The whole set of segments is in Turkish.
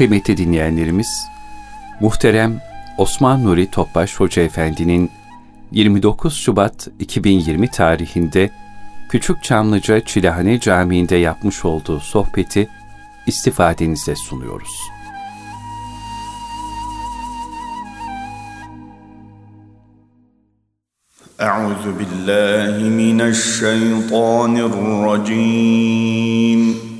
Kıymetli dinleyenlerimiz, muhterem Osman Nuri Topbaş Hoca Efendi'nin 29 Şubat 2020 tarihinde Küçük Çamlıca Çilehane Camii'nde yapmış olduğu sohbeti istifadenize sunuyoruz. Euzu billahi mineşşeytanirracim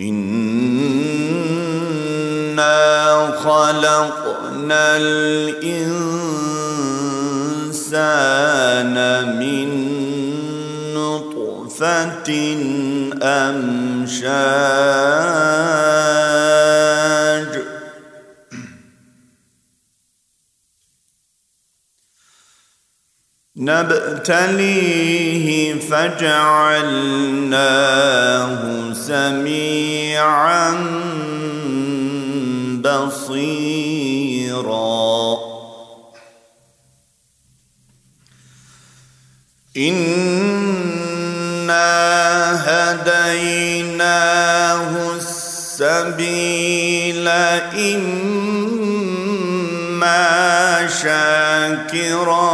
انا خلقنا الانسان من نطفه امشاج نبتليه فجعلناه سميعا بصيرا. انا هديناه السبيل اما شاكرا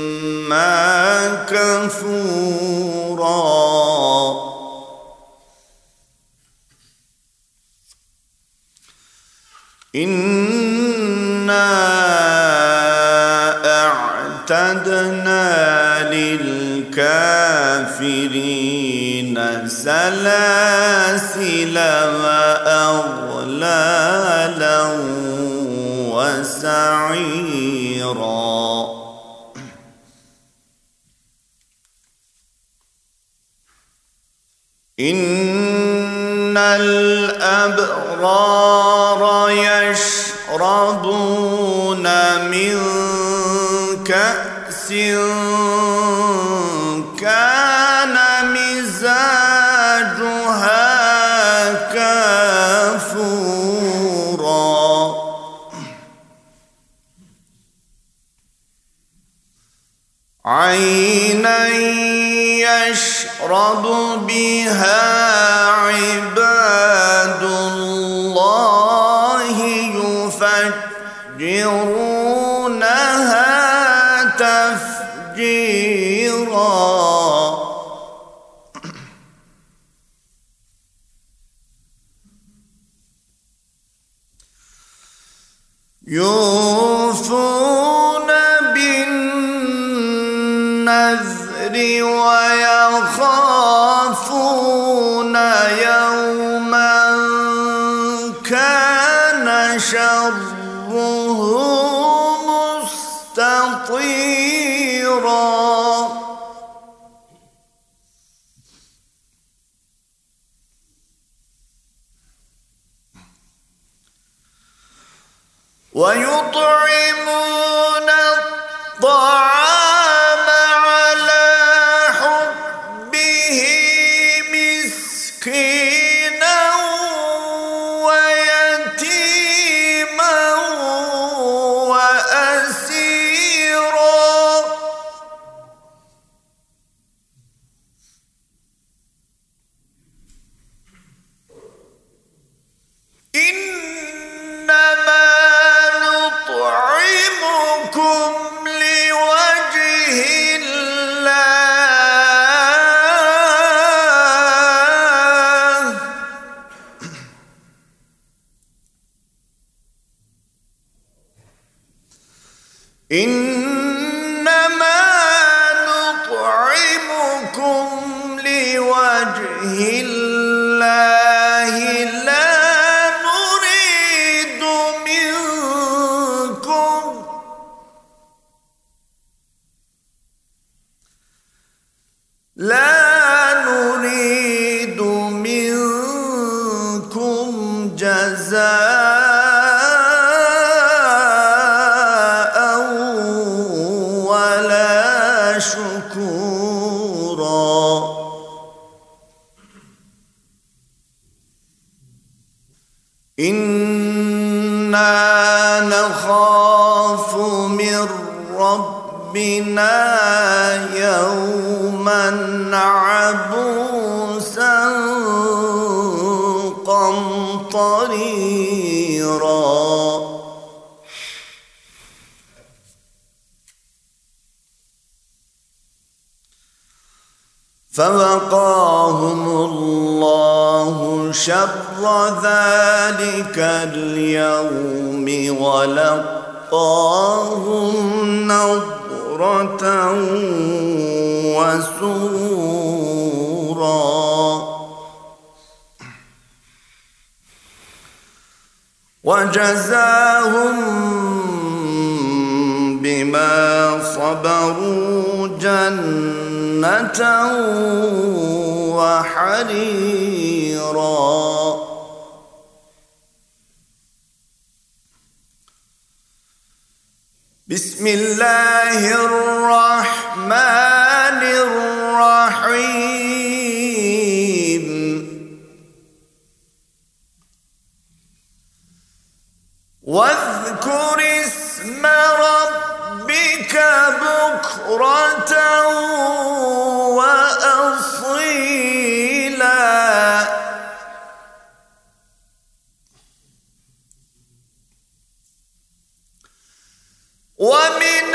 وإما كفورا إنا أعتدنا للكافرين سلاسل وأغلالا وسعيرا إن الأبرار يشربون من كأس كان مزاجها كافورا عينا يشرب بها عباد الله يفجرونها تفجيرا. يوفون بالنذر ويخافون ويطعمون وسرورا وجزاهم بما صبروا جنة وحريرا. بسم الله الرحمن الرحيم. واذكر اسم ربك بكرة وأصيلا. ومن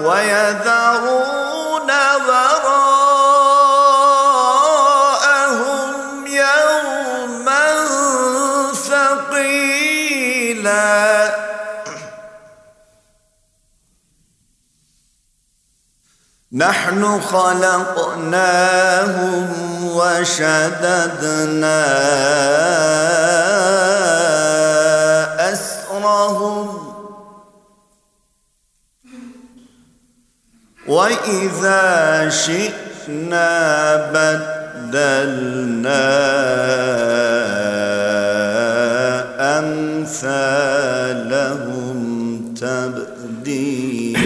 ويذرون وراءهم يوما ثقيلا. نحن خلقناهم وشددنا وإذا شئنا بدلنا أمثالهم تبديلا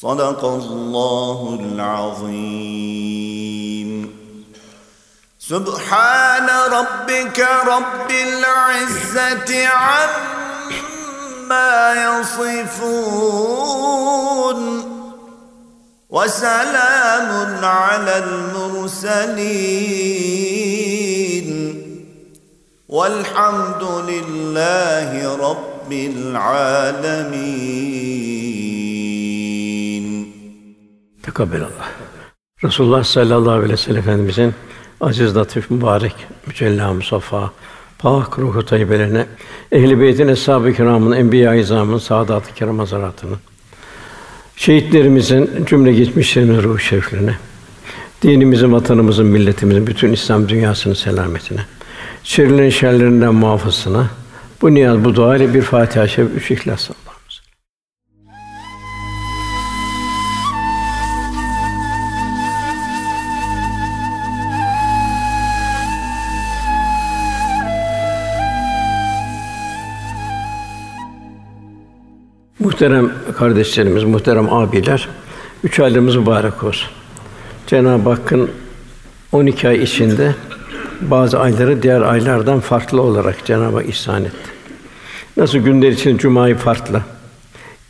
صدق الله العظيم سبحان ربك رب العزة عما يصفون وسلام على المرسلين والحمد لله رب العالمين. تقبل الله. رسول الله صلى الله عليه وسلم Efendimizin aziz, latif, mübarek, mücella, musaffa, pak ruhu tayyibelerine, ehl-i beytin, eshab-ı kiramın, enbiya-i izamın, saadat-ı kiram şehitlerimizin cümle geçmişlerinin ruh şevklerine, dinimizin, vatanımızın, milletimizin, bütün İslam dünyasının selametine, şerlerin şerlerinden muhafazasına, bu niyaz, bu dua ile bir Fatiha-i Şerif, üç İhlas Muhterem kardeşlerimiz, muhterem abiler, üç aylarımız mübarek olsun. Cenab-ı Hakk'ın 12 ay içinde bazı ayları diğer aylardan farklı olarak Cenab-ı Hak ihsan etti. Nasıl günler için cumayı farklı,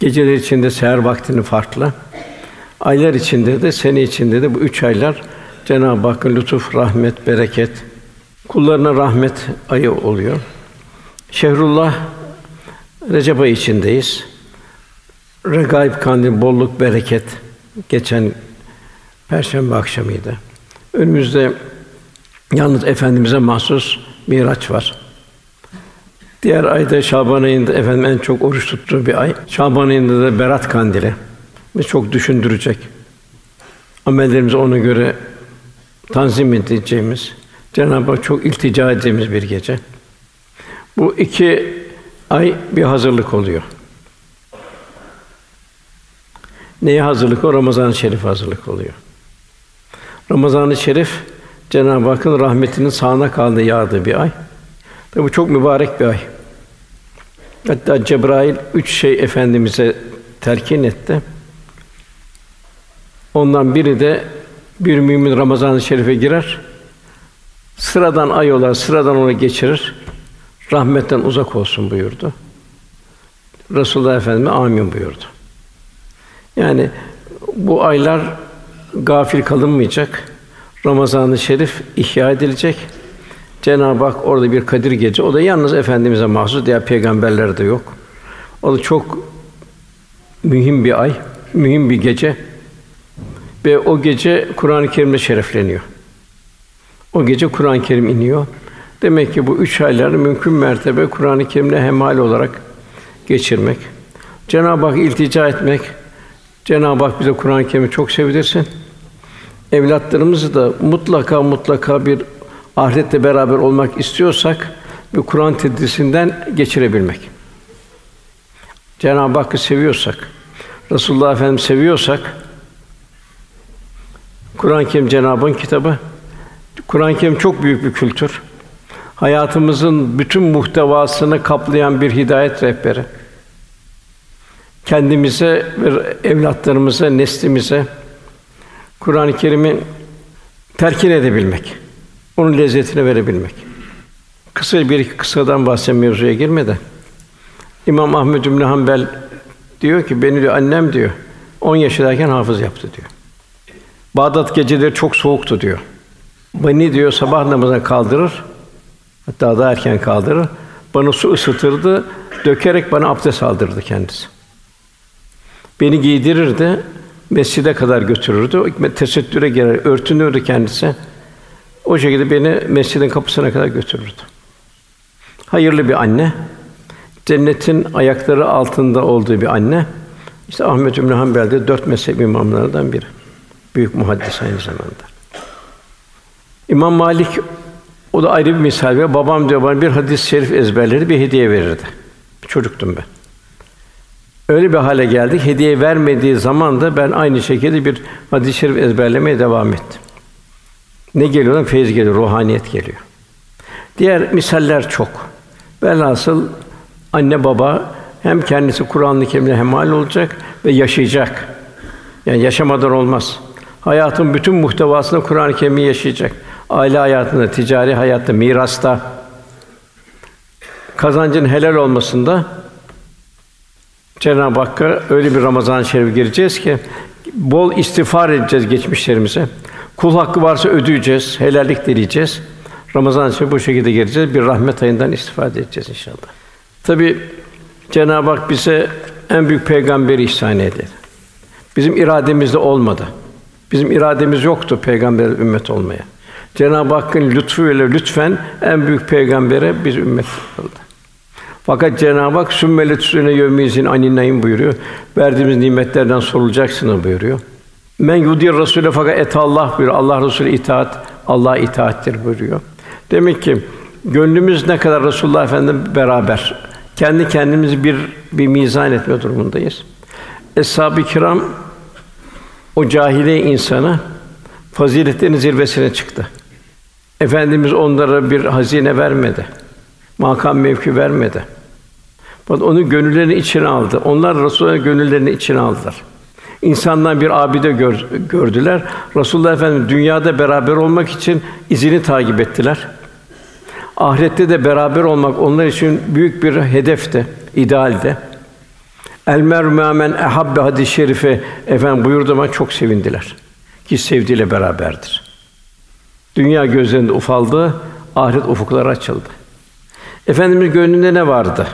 geceler içinde seher vaktini farklı, aylar içinde de sene içinde de bu üç aylar Cenab-ı Hakk'ın lütuf, rahmet, bereket kullarına rahmet ayı oluyor. Şehrullah Recep ayı içindeyiz. Regaib kandil bolluk bereket geçen perşembe akşamıydı. Önümüzde yalnız efendimize mahsus Miraç var. Diğer ayda Şaban ayında efendim en çok oruç tuttuğu bir ay. Şaban ayında da Berat kandili. Ve çok düşündürecek. Amellerimizi ona göre tanzim edeceğimiz, Cenab-ı Hak çok iltica edeceğimiz bir gece. Bu iki ay bir hazırlık oluyor. Neye hazırlık o? Ramazan-ı Şerif hazırlık oluyor. Ramazan-ı Şerif Cenab-ı Hakk'ın rahmetinin sağına kaldığı yağdığı bir ay. Tabi bu çok mübarek bir ay. Hatta Cebrail üç şey efendimize terkin etti. Ondan biri de bir mümin Ramazan-ı Şerif'e girer. Sıradan ay olar, sıradan onu geçirir. Rahmetten uzak olsun buyurdu. Resulullah Efendimiz amin buyurdu. Yani bu aylar gafil kalınmayacak. Ramazan-ı Şerif ihya edilecek. Cenab-ı Hak orada bir Kadir gece. O da yalnız efendimize mahsus, diğer peygamberlerde yok. O da çok mühim bir ay, mühim bir gece. Ve o gece Kur'an-ı Kerim'le şerefleniyor. O gece Kur'an-ı Kerim iniyor. Demek ki bu üç ayları mümkün mertebe Kur'an-ı Kerim'le hemhal olarak geçirmek. Cenab-ı Hak iltica etmek. Cenab-ı Hak bize Kur'an-ı Kerim'i çok sevdirsin. Evlatlarımızı da mutlaka mutlaka bir ahirette beraber olmak istiyorsak bir Kur'an tedrisinden geçirebilmek. Cenab-ı Hakk'ı seviyorsak, Resulullah Efendimiz seviyorsak Kur'an-ı Kerim Cenab'ın kitabı. Kur'an-ı Kerim çok büyük bir kültür. Hayatımızın bütün muhtevasını kaplayan bir hidayet rehberi. Kendimize ve evlatlarımıza, neslimize Kur'an-ı Kerim'i terkin edebilmek, onun lezzetini verebilmek. Kısa bir iki kısadan bahsedeyim mevzuya girmeden. İmam Ahmed bin Hanbel diyor ki beni diyor annem diyor 10 yaşındayken hafız yaptı diyor. Bağdat geceleri çok soğuktu diyor. Beni diyor sabah namazına kaldırır. Hatta daha erken kaldırır. Bana su ısıtırdı, dökerek bana abdest aldırdı kendisi. Beni giydirirdi, mescide kadar götürürdü. Tesettüre girer, örtünürdü kendisi. O şekilde beni mescidin kapısına kadar götürürdü. Hayırlı bir anne, cennetin ayakları altında olduğu bir anne. İşte Ahmed bin Hanbel de dört mezhep imamlarından biri. Büyük muhaddis aynı zamanda. İmam Malik o da ayrı bir misal ve babam diyor bana bir hadis-i şerif ezberleri bir hediye verirdi. Çocuktum ben. Öyle bir hale geldik. Hediye vermediği zaman da ben aynı şekilde bir hadis-i şerif ezberlemeye devam ettim. Ne geliyor lan? Feyiz geliyor, ruhaniyet geliyor. Diğer misaller çok. Velhasıl anne baba hem kendisi Kur'an-ı Kerim'le hemal olacak ve yaşayacak. Yani yaşamadan olmaz. Hayatın bütün muhtevasını Kur'an-ı Kerim'i yaşayacak. Aile hayatında, ticari hayatta, mirasta, kazancın helal olmasında Cenab-ı Hakk'a öyle bir Ramazan-ı Şerif gireceğiz ki bol istiğfar edeceğiz geçmişlerimize. Kul hakkı varsa ödeyeceğiz, helallik dileyeceğiz. Ramazan-ı Şerif bu şekilde gireceğiz. Bir rahmet ayından istifade edeceğiz inşallah. Tabi Cenab-ı Hak bize en büyük peygamberi ihsan etti. Bizim irademizde olmadı. Bizim irademiz yoktu peygamber ümmet olmaya. Cenab-ı Hakk'ın lütfuyla lütfen en büyük peygambere bir ümmet kıldı. Fakat Cenab-ı Hak sümmele tüsüne yevmizin aninayım buyuruyor. Verdiğimiz nimetlerden sorulacaksınız buyuruyor. Men yudir Rasûle fakat et Allah buyuruyor. Allah Resulü itaat, Allah itaattir buyuruyor. Demek ki gönlümüz ne kadar Resulullah Efendimiz beraber kendi kendimizi bir bir mizan etme durumundayız. Eshab-ı kiram o cahiliye insanı faziletlerin zirvesine çıktı. Efendimiz onlara bir hazine vermedi. Makam mevki vermedi. Fakat onu gönüllerini içine aldı. Onlar Resulullah'ın gönüllerini içine aldılar. İnsandan bir abide gör, gördüler. Resulullah Efendimiz dünyada beraber olmak için izini takip ettiler. Ahirette de beraber olmak onlar için büyük bir hedefti, idealdi. El mer'u men ehabbe hadis-i şerife efendim buyurdu ama çok sevindiler. Ki sevdiğiyle beraberdir. Dünya gözlerinde ufaldı, ahiret ufukları açıldı. Efendimiz gönlünde ne vardı?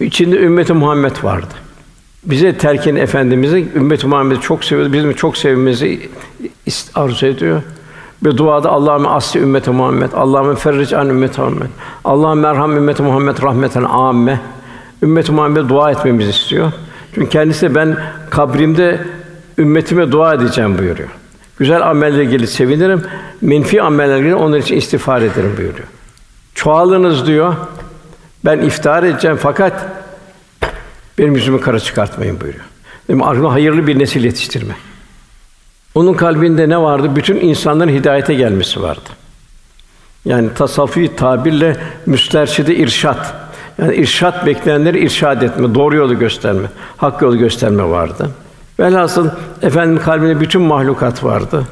İçinde ümmeti Muhammed vardı. Bize terkin efendimizi ümmet Muhammed'i çok seviyor. Bizim çok sevmemizi arzu ediyor. Bir duada Allah'ım asli ümmeti Muhammed, Allah'ım ferric an ümmeti Muhammed. Allah'ım merham ümmeti Muhammed rahmeten âmme. Ümmeti Muhammed dua etmemizi istiyor. Çünkü kendisi ben kabrimde ümmetime dua edeceğim buyuruyor. Güzel amellerle ilgili sevinirim, menfi amellerle ilgili onlar için istiğfar ederim buyuruyor. Çoğalınız diyor. Ben iftihar edeceğim fakat benim yüzümü kara çıkartmayın buyuruyor. Benim aklımda hayırlı bir nesil yetiştirme. Onun kalbinde ne vardı? Bütün insanların hidayete gelmesi vardı. Yani tasavvufi tabirle müsterşide irşat. Yani irşat bekleyenleri irşad etme, doğru yolu gösterme, hak yolu gösterme vardı. Velhasıl efendim kalbinde bütün mahlukat vardı.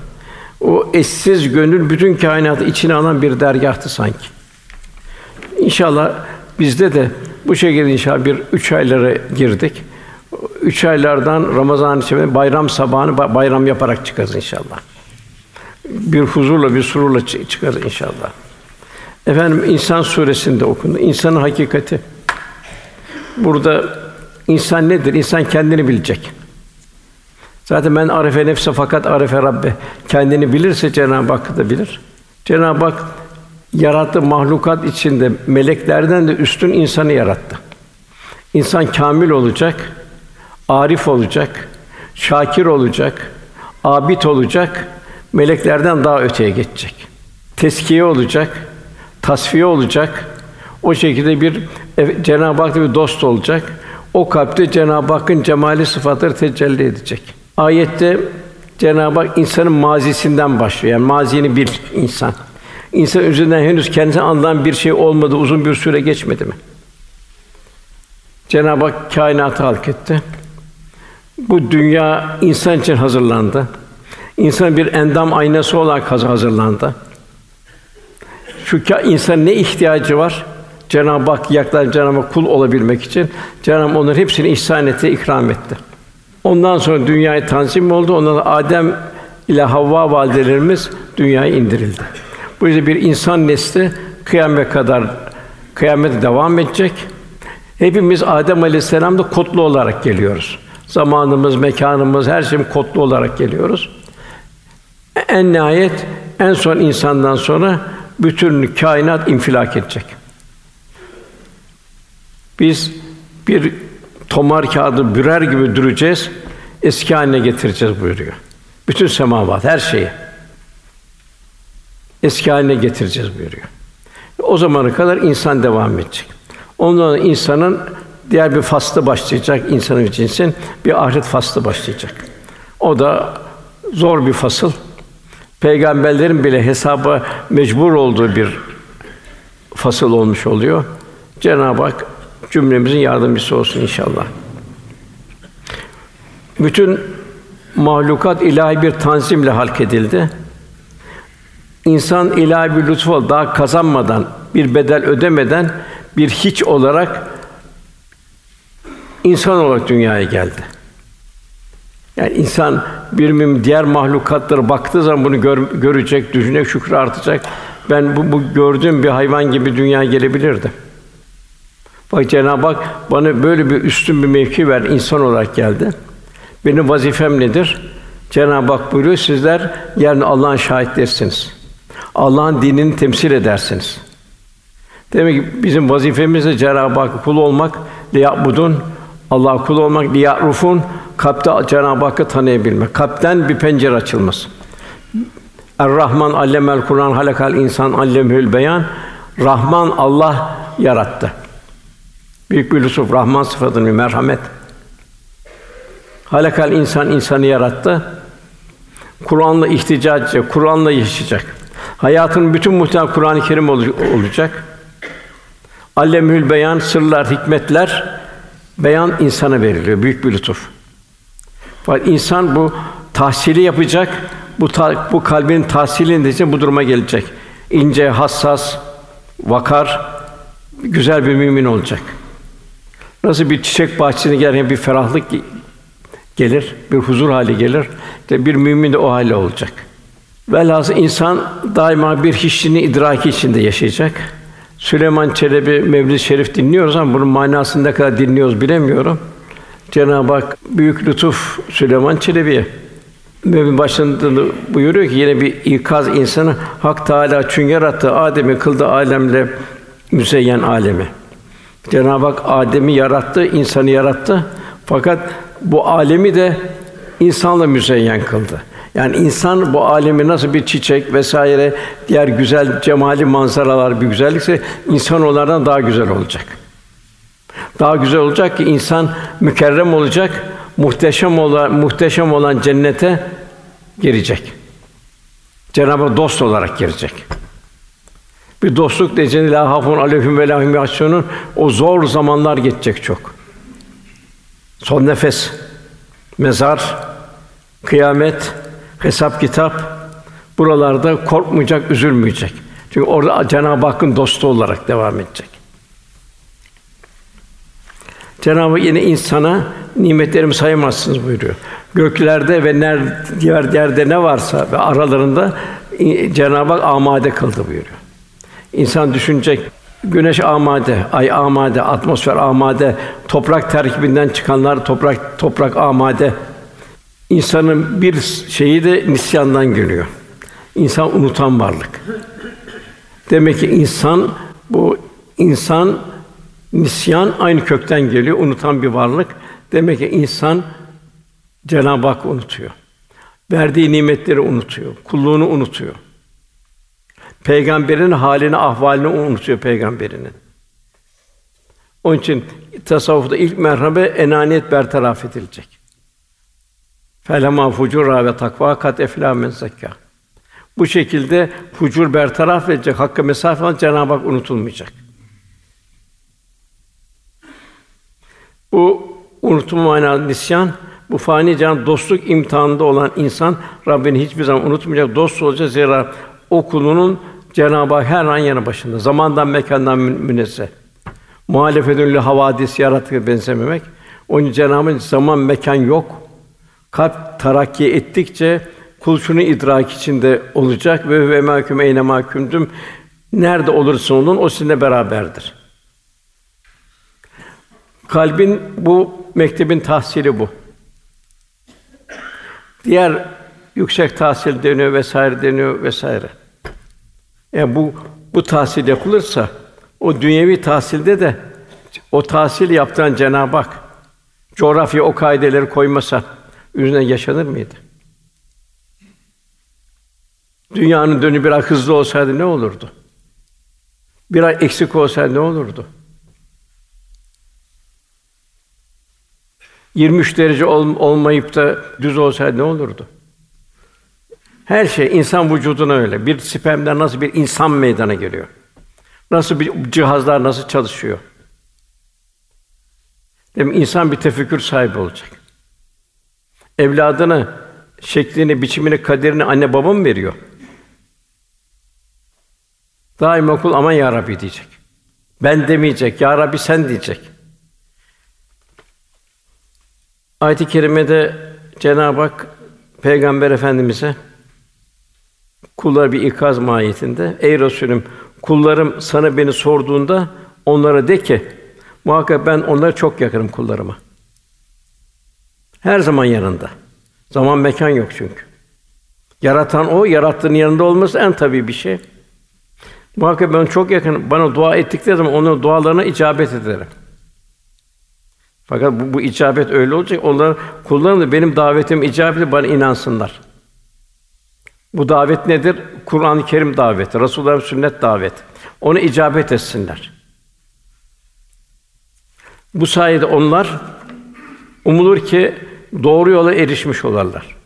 O eşsiz gönül bütün kainatı içine alan bir dergahtı sanki. İnşallah bizde de bu şekilde inşallah bir üç aylara girdik. Üç aylardan Ramazan içinde bayram sabahını bayram yaparak çıkarız inşallah. Bir huzurla, bir sururla çıkarız inşallah. Efendim İnsan suresinde okundu. İnsanın hakikati. Burada insan nedir? İnsan kendini bilecek. Zaten ben arefe nefse fakat arefe Rabbe. Kendini bilirse Cenab-ı Hakk'ı da bilir. Cenab-ı Hak yarattığı mahlukat içinde meleklerden de üstün insanı yarattı. İnsan kamil olacak, arif olacak, şakir olacak, abid olacak, meleklerden daha öteye geçecek. Teskiye olacak, tasfiye olacak. O şekilde bir Cenab-ı Hak'ta bir dost olacak. O kalpte Cenab-ı Hakk'ın cemali sıfatları tecelli edecek. Ayette Cenab-ı Hak insanın mazisinden başlıyor. Yani mazini bil insan. İnsan üzerinden henüz kendisine anlanan bir şey olmadı, uzun bir süre geçmedi mi? Cenab-ı Hak kainatı halk etti. Bu dünya insan için hazırlandı. İnsan bir endam aynası olarak hazırlandı. Şu insan ne ihtiyacı var? Cenab-ı Hak yaklaşan Cenab-ı Hak kul olabilmek için Cenab-ı Hak onların hepsini ihsan etti, ikram etti. Ondan sonra dünyayı tanzim oldu. Ondan sonra Adem ile Havva validelerimiz dünyaya indirildi. Bu yüzden bir insan nesli kıyamet kadar kıyamet devam edecek. Hepimiz Adem Aleyhisselam'da kodlu olarak geliyoruz. Zamanımız, mekanımız, her şeyim kodlu olarak geliyoruz. En nihayet en son insandan sonra bütün kainat infilak edecek. Biz bir tomar kağıdı bürer gibi duracağız, eski haline getireceğiz buyuruyor. Bütün semavat, her şeyi eski haline getireceğiz buyuruyor. O zamana kadar insan devam edecek. Ondan sonra insanın diğer bir faslı başlayacak insanın cinsin bir ahiret faslı başlayacak. O da zor bir fasıl. Peygamberlerin bile hesaba mecbur olduğu bir fasıl olmuş oluyor. Cenab-ı Hak cümlemizin yardımcısı olsun inşallah. Bütün mahlukat ilahi bir tanzimle halk edildi. İnsan ilahi bir lütfu daha kazanmadan, bir bedel ödemeden bir hiç olarak insan olarak dünyaya geldi. Yani insan bir mümin diğer mahlukatlara baktığı zaman bunu gör, görecek, düşünecek, şükrü artacak. Ben bu, bu gördüğüm bir hayvan gibi dünyaya gelebilirdim. Bak Cenab-ı Hak bana böyle bir üstün bir mevki ver insan olarak geldi. Benim vazifem nedir? Cenab-ı Hak buyuruyor sizler yarın Allah'ın şahitlersiniz. Allah'ın dinini temsil edersiniz. Demek ki bizim vazifemiz de Cenab-ı Hak kul olmak, liyabudun, Allah kul olmak, liyarufun, kalpte Cenab-ı Hakk'ı tanıyabilmek. Kalpten bir pencere açılması. Er-Rahman allemel Kur'an halakal insan allemül beyan. Rahman Allah yarattı. Büyük bir lütuf, Rahman sıfatının bir merhamet. Halakal insan insanı yarattı. Kur'an'la ihticac Kur'an'la yaşayacak. Hayatın bütün muhtemel Kur'an-ı Kerim olacak. Allemül beyan, sırlar, hikmetler beyan insana veriliyor. Büyük bir lütuf. Fakat insan bu tahsili yapacak. Bu ta, bu kalbin tahsilinde için bu duruma gelecek. İnce, hassas, vakar, güzel bir mümin olacak. Nasıl bir çiçek bahçesine gelen bir ferahlık gelir, bir huzur hali gelir. İşte bir mümin de o hale olacak. Velhasıl insan daima bir hiçliğini idraki içinde yaşayacak. Süleyman Çelebi Mevlid-i Şerif dinliyoruz ama bunun manasını ne kadar dinliyoruz bilemiyorum. Cenab-ı Hak büyük lütuf Süleyman Çelebi'ye. Mevlid başında buyuruyor ki yine bir ikaz insanı Hak Teâlâ çünkü yarattı Adem'i kıldı alemle müzeyyen alemi. Cenab-ı Hak Adem'i yarattı, insanı yarattı. Fakat bu alemi de insanla müzeyyen kıldı. Yani insan bu alemi nasıl bir çiçek vesaire diğer güzel cemali manzaralar bir güzellikse insan onlardan daha güzel olacak. Daha güzel olacak ki insan mükerrem olacak, muhteşem olan muhteşem olan cennete girecek. Cenab-ı dost olarak girecek. Bir dostluk neceni la hafun aleyhim ve lahum o zor zamanlar geçecek çok. Son nefes, mezar, kıyamet, hesap kitap buralarda korkmayacak, üzülmeyecek. Çünkü orada Cenab-ı Hakk'ın dostu olarak devam edecek. Cenab-ı Hak yine insana nimetlerimi sayamazsınız buyuruyor. Göklerde ve ner, diğer yerde ne varsa ve aralarında Cenab-ı Hak amade kıldı buyuruyor. İnsan düşünecek güneş amade, ay amade, atmosfer amade, toprak terkibinden çıkanlar toprak toprak amade. İnsanın bir şeyi de nisyandan geliyor. İnsan unutan varlık. Demek ki insan bu insan nisyan aynı kökten geliyor, unutan bir varlık. Demek ki insan Cenab-ı Hak unutuyor. Verdiği nimetleri unutuyor, kulluğunu unutuyor. Peygamberin halini, ahvalini unutuyor peygamberinin. Onun için tasavvufta ilk merhaba enaniyet bertaraf edilecek. Felema fucura ve takva kat efla zekka. Bu şekilde fucur bertaraf edilecek, hakka mesafe Cenab-ı Hak unutulmayacak. Bu unutma manalı nisyan, bu fani can dostluk imtihanında olan insan Rabbini hiçbir zaman unutmayacak, dost olacak zira o kulunun Cenab-ı Hak her an yanı başında. Zamandan mekandan münezzeh. Muhalefetün havadis yaratığı benzememek. Onun Cenab-ı zaman mekan yok. Kalp tarakki ettikçe kul şunu idrak içinde olacak ve ve mahkum eyne mahkumdum. Nerede olursa olun o sizinle beraberdir. Kalbin bu mektebin tahsili bu. Diğer yüksek tahsil deniyor vesaire deniyor vesaire. Yani bu bu tahsil yapılırsa o dünyevi tahsilde de o tahsil yaptıran Cenab-ı Hak coğrafya o kaideleri koymasa üzerine yaşanır mıydı? Dünyanın dönü biraz hızlı olsaydı ne olurdu? Bir ay eksik olsaydı ne olurdu? 23 derece ol, olmayıp da düz olsaydı ne olurdu? Her şey insan vücuduna öyle. Bir spermden nasıl bir insan meydana geliyor? Nasıl bir cihazlar nasıl çalışıyor? Demek insan bir tefekkür sahibi olacak. Evladına şeklini, biçimini, kaderini anne baba mı veriyor? Daima kul aman ya Rabbi diyecek. Ben demeyecek, ya Rabbi sen diyecek. Ayet-i kerimede Cenab-ı Hak Peygamber Efendimize kullar bir ikaz mahiyetinde ey Resulüm kullarım sana beni sorduğunda onlara de ki muhakkak ben onlara çok yakınım kullarıma. Her zaman yanında. Zaman mekan yok çünkü. Yaratan o, yarattığın yanında olması en tabii bir şey. Muhakkak ben çok yakın, bana dua ettikleri zaman onun dualarına icabet ederim. Fakat bu, bu icabet öyle olacak. Onlar kullarım benim davetim icabeti bana inansınlar. Bu davet nedir? Kur'an-ı Kerim daveti, Resulullah'ın sünnet daveti. Onu icabet etsinler. Bu sayede onlar umulur ki doğru yola erişmiş olarlar.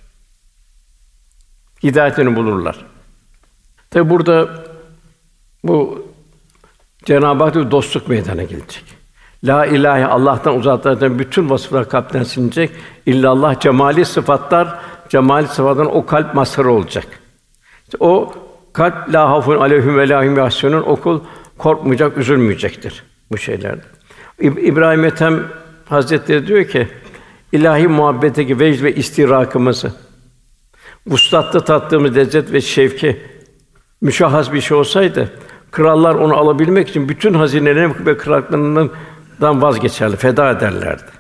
Hidayetini bulurlar. Tabi burada bu Cenab-ı Hak dostluk meydana gelecek. La ilahe Allah'tan uzaklardan bütün vasıflar kalpten silinecek. İllallah cemali sıfatlar cemal sıfatının o kalp mazharı olacak. İşte o kalp la hafun aleyhim ve lahim yahsunun okul korkmayacak, üzülmeyecektir bu şeylerde. İbrahim Ethem Hazretleri diyor ki ilahi muhabbetteki vecd ve istirakımızı vuslatta tattığımız lezzet ve şevki müşahhas bir şey olsaydı krallar onu alabilmek için bütün hazinelerini ve krallıklarından vazgeçerler, feda ederlerdi.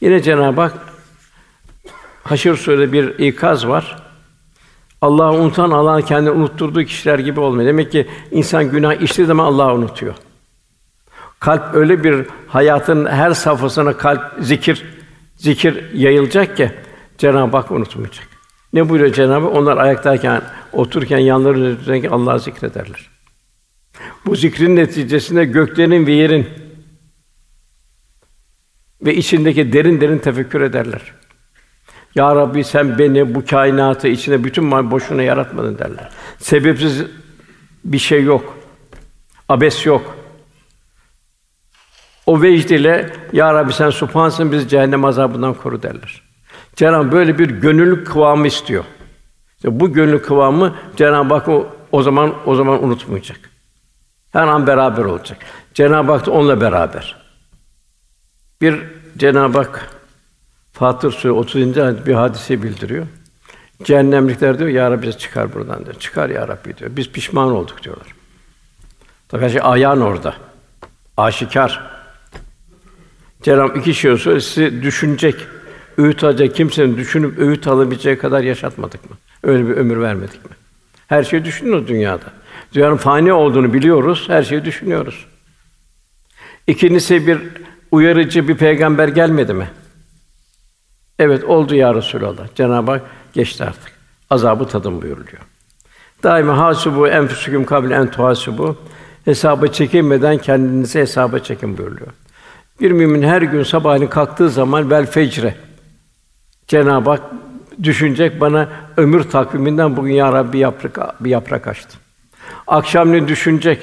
Yine Cenab-ı Hak Haşr Sûresi'nde bir ikaz var. Allah'ı unutan Allah'ın kendini unutturduğu kişiler gibi olmuyor. Demek ki insan günah işlediği zaman Allah'ı unutuyor. Kalp öyle bir hayatın her safhasına kalp zikir zikir yayılacak ki Cenab-ı Hak unutmayacak. Ne buyuruyor Cenab-ı Hak? Onlar ayaktayken, otururken yanlarındaki Allah'ı zikrederler. Bu zikrin neticesinde göklerin ve yerin ve içindeki derin derin tefekkür ederler. Ya Rabbi sen beni bu kainatı içinde bütün boşuna yaratmadın derler. Sebepsiz bir şey yok. Abes yok. O vecd ile Ya Rabbi sen subhansın bizi cehennem azabından koru derler. Cenab-ı böyle bir gönüllü kıvamı istiyor. İşte bu gönüllü kıvamı Cenab-ı Hak o, o zaman o zaman unutmayacak. Her an beraber olacak. Cenab-ı Hak da onunla beraber. Bir Cenab-ı Hak Fatır Suresi 30. ayet bir hadise bildiriyor. Cehennemlikler diyor, Ya Rabbi çıkar buradan diyor. Çıkar Ya Rabbi diyor. Biz pişman olduk diyorlar. Tabii şey ayağın orada. Aşikar. Cenab-ı iki şey olsa sizi düşünecek, öğüt alacak kimsenin düşünüp öğüt alabileceği kadar yaşatmadık mı? Öyle bir ömür vermedik mi? Her şeyi düşünüyoruz dünyada. Dünyanın fani olduğunu biliyoruz, her şeyi düşünüyoruz. İkincisi bir uyarıcı bir peygamber gelmedi mi? Evet oldu ya Resulallah. Cenab-ı Hak geçti artık. Azabı tadın buyuruluyor. Daima hasubu enfusukum kabl en tuhasubu. Hesaba çekinmeden kendinizi hesaba çekin buyuruluyor. Bir mümin her gün sabahleyin kalktığı zaman vel fecre Cenab-ı Hak düşünecek bana ömür takviminden bugün ya Rabbi yaprak bir yaprak açtı. Akşamleyin düşünecek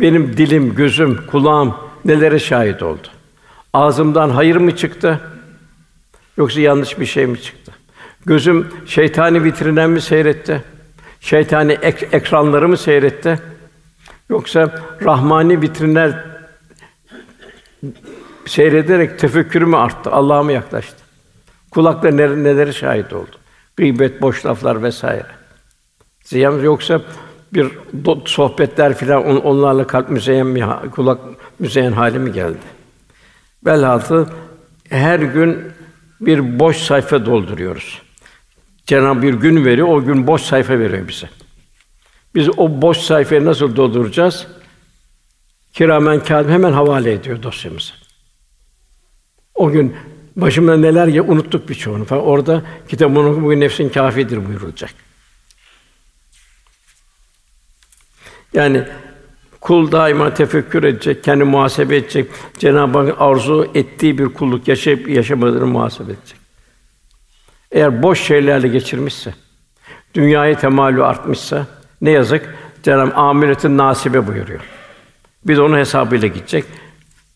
benim dilim, gözüm, kulağım nelere şahit oldu. Ağzımdan hayır mı çıktı? Yoksa yanlış bir şey mi çıktı? Gözüm şeytani vitrinden mi seyretti? Şeytani ek- ekranları mı seyretti? Yoksa rahmani vitrinler seyrederek tefekkürü arttı? Allah'a mı yaklaştı? Kulakla neler, nelere şahit oldu? Gıybet, boş laflar vesaire. Ziyan yoksa bir sohbetler filan on, onlarla kalp müzeyyen bir kulak müzeyyen hali mi geldi? Velhâsıl her gün bir boş sayfa dolduruyoruz. Cenab-ı bir gün veriyor, o gün boş sayfa veriyor bize. Biz o boş sayfayı nasıl dolduracağız? Kiramen kâdim hemen havale ediyor dosyamızı. O gün başımda neler ya unuttuk birçoğunu falan. Orada kitabın bugün nefsin kâfidir buyurulacak. Yani kul daima tefekkür edecek, kendi muhasebe edecek. Cenab-ı Hak arzu ettiği bir kulluk yaşayıp yaşamadığını muhasebe edecek. Eğer boş şeylerle geçirmişse, dünyaya temalü artmışsa ne yazık Cenab-ı amiretin nasibe buyuruyor. Biz onun hesabıyla gidecek.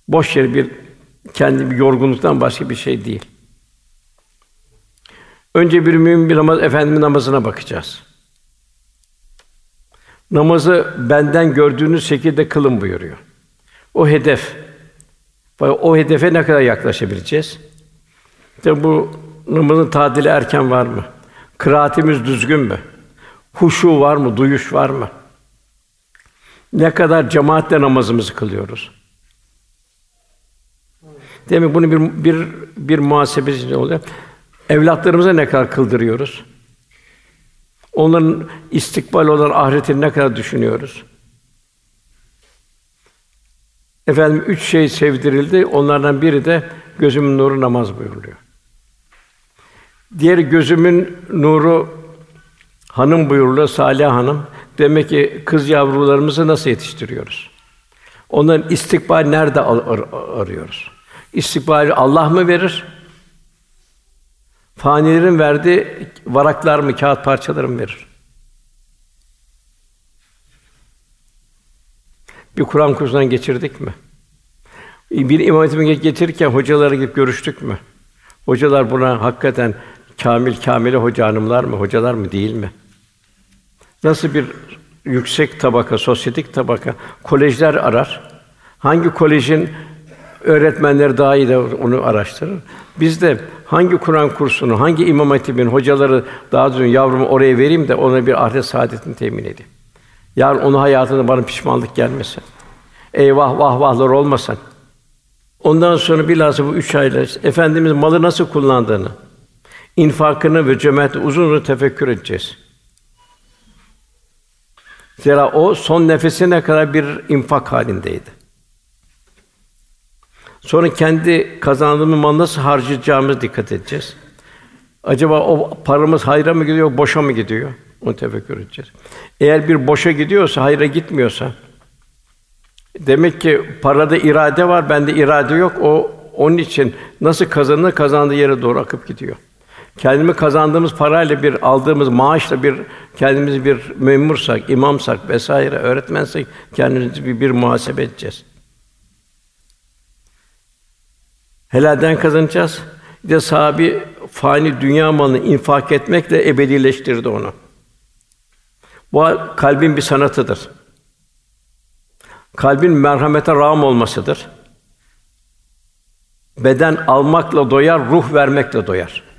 Boş yere bir kendi bir yorgunluktan başka bir şey değil. Önce bir mümin bir namaz, efendimin namazına bakacağız. Namazı benden gördüğünüz şekilde kılın buyuruyor. O hedef. O hedefe ne kadar yaklaşabileceğiz? İşte bu namazın tadili erken var mı? Kıraatimiz düzgün mü? Huşu var mı? Duyuş var mı? Ne kadar cemaatle namazımızı kılıyoruz? Demek bunu bir bir bir muhasebesi oluyor. Evlatlarımıza ne kadar kıldırıyoruz? Onların istikbal olan ahiretini ne kadar düşünüyoruz? Efendim üç şey sevdirildi. Onlardan biri de gözümün nuru namaz buyuruluyor. Diğer gözümün nuru hanım buyuruluyor, Salih hanım. Demek ki kız yavrularımızı nasıl yetiştiriyoruz? Onların istikbal nerede ar- arıyoruz? İstikbali Allah mı verir? Fanilerin verdiği varaklar mı, kağıt parçaları mı verir? Bir Kur'an kursundan geçirdik mi? Bir imam hatibine getirirken hocalara gidip görüştük mü? Hocalar buna hakikaten kamil kamile hoca hanımlar mı, hocalar mı değil mi? Nasıl bir yüksek tabaka, sosyetik tabaka kolejler arar? Hangi kolejin öğretmenleri daha iyi de onu araştırır. Biz de hangi Kur'an kursunu, hangi imam hatibin hocaları daha düzgün yavrumu oraya vereyim de ona bir ahiret saadetini temin edeyim. Yarın onun hayatında bana pişmanlık gelmesin. Eyvah vah vahlar olmasın. Ondan sonra bilhassa bu üç ayla Efendimiz malı nasıl kullandığını, infakını ve cömertliği uzun uzun tefekkür edeceğiz. Zira o son nefesine kadar bir infak halindeydi. Sonra kendi kazandığımız malı nasıl harcayacağımız dikkat edeceğiz. Acaba o paramız hayra mı gidiyor, boşa mı gidiyor? Onu tefekkür edeceğiz. Eğer bir boşa gidiyorsa, hayra gitmiyorsa, demek ki parada irade var, bende irade yok. O onun için nasıl kazanır, kazandığı yere doğru akıp gidiyor. Kendimi kazandığımız parayla bir aldığımız maaşla bir kendimizi bir memursak, imamsak vesaire öğretmensek kendimizi bir, bir muhasebe edeceğiz. Helalden kazanacağız. Bir de sahibi fani dünya malını infak etmekle ebedileştirdi onu. Bu kalbin bir sanatıdır. Kalbin merhamete rağm olmasıdır. Beden almakla doyar, ruh vermekle doyar.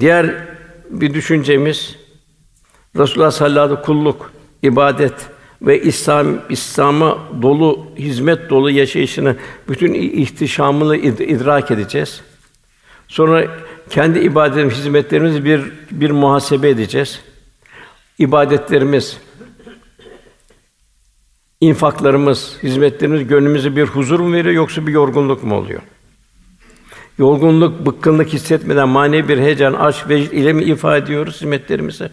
Diğer bir düşüncemiz Resulullah sallallahu aleyhi ve sellem kulluk, ibadet ve İslam İslam'a dolu hizmet dolu yaşayışını bütün ihtişamını idrak edeceğiz. Sonra kendi ibadetlerimiz, hizmetlerimizi bir bir muhasebe edeceğiz. İbadetlerimiz, infaklarımız, hizmetlerimiz gönlümüze bir huzur mu veriyor yoksa bir yorgunluk mu oluyor? Yorgunluk, bıkkınlık hissetmeden manevi bir heyecan, aşk ve ile mi ifade ediyoruz hizmetlerimizi?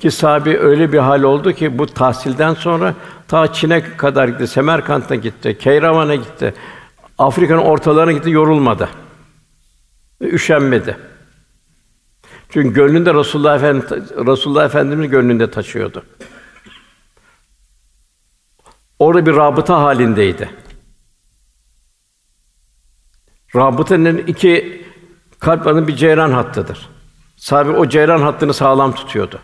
Ki sahibi öyle bir hal oldu ki bu tahsilden sonra ta Çin'e kadar gitti, Semerkant'a gitti, Keyravan'a gitti. Afrika'nın ortalarına gitti, yorulmadı. Üşenmedi. Çünkü gönlünde Resulullah Efendimiz Resulullah Efendimiz gönlünde taşıyordu. Orada bir rabıta halindeydi. Rabıtanın iki kalp bir ceyran hattıdır. Sahibi o ceyran hattını sağlam tutuyordu.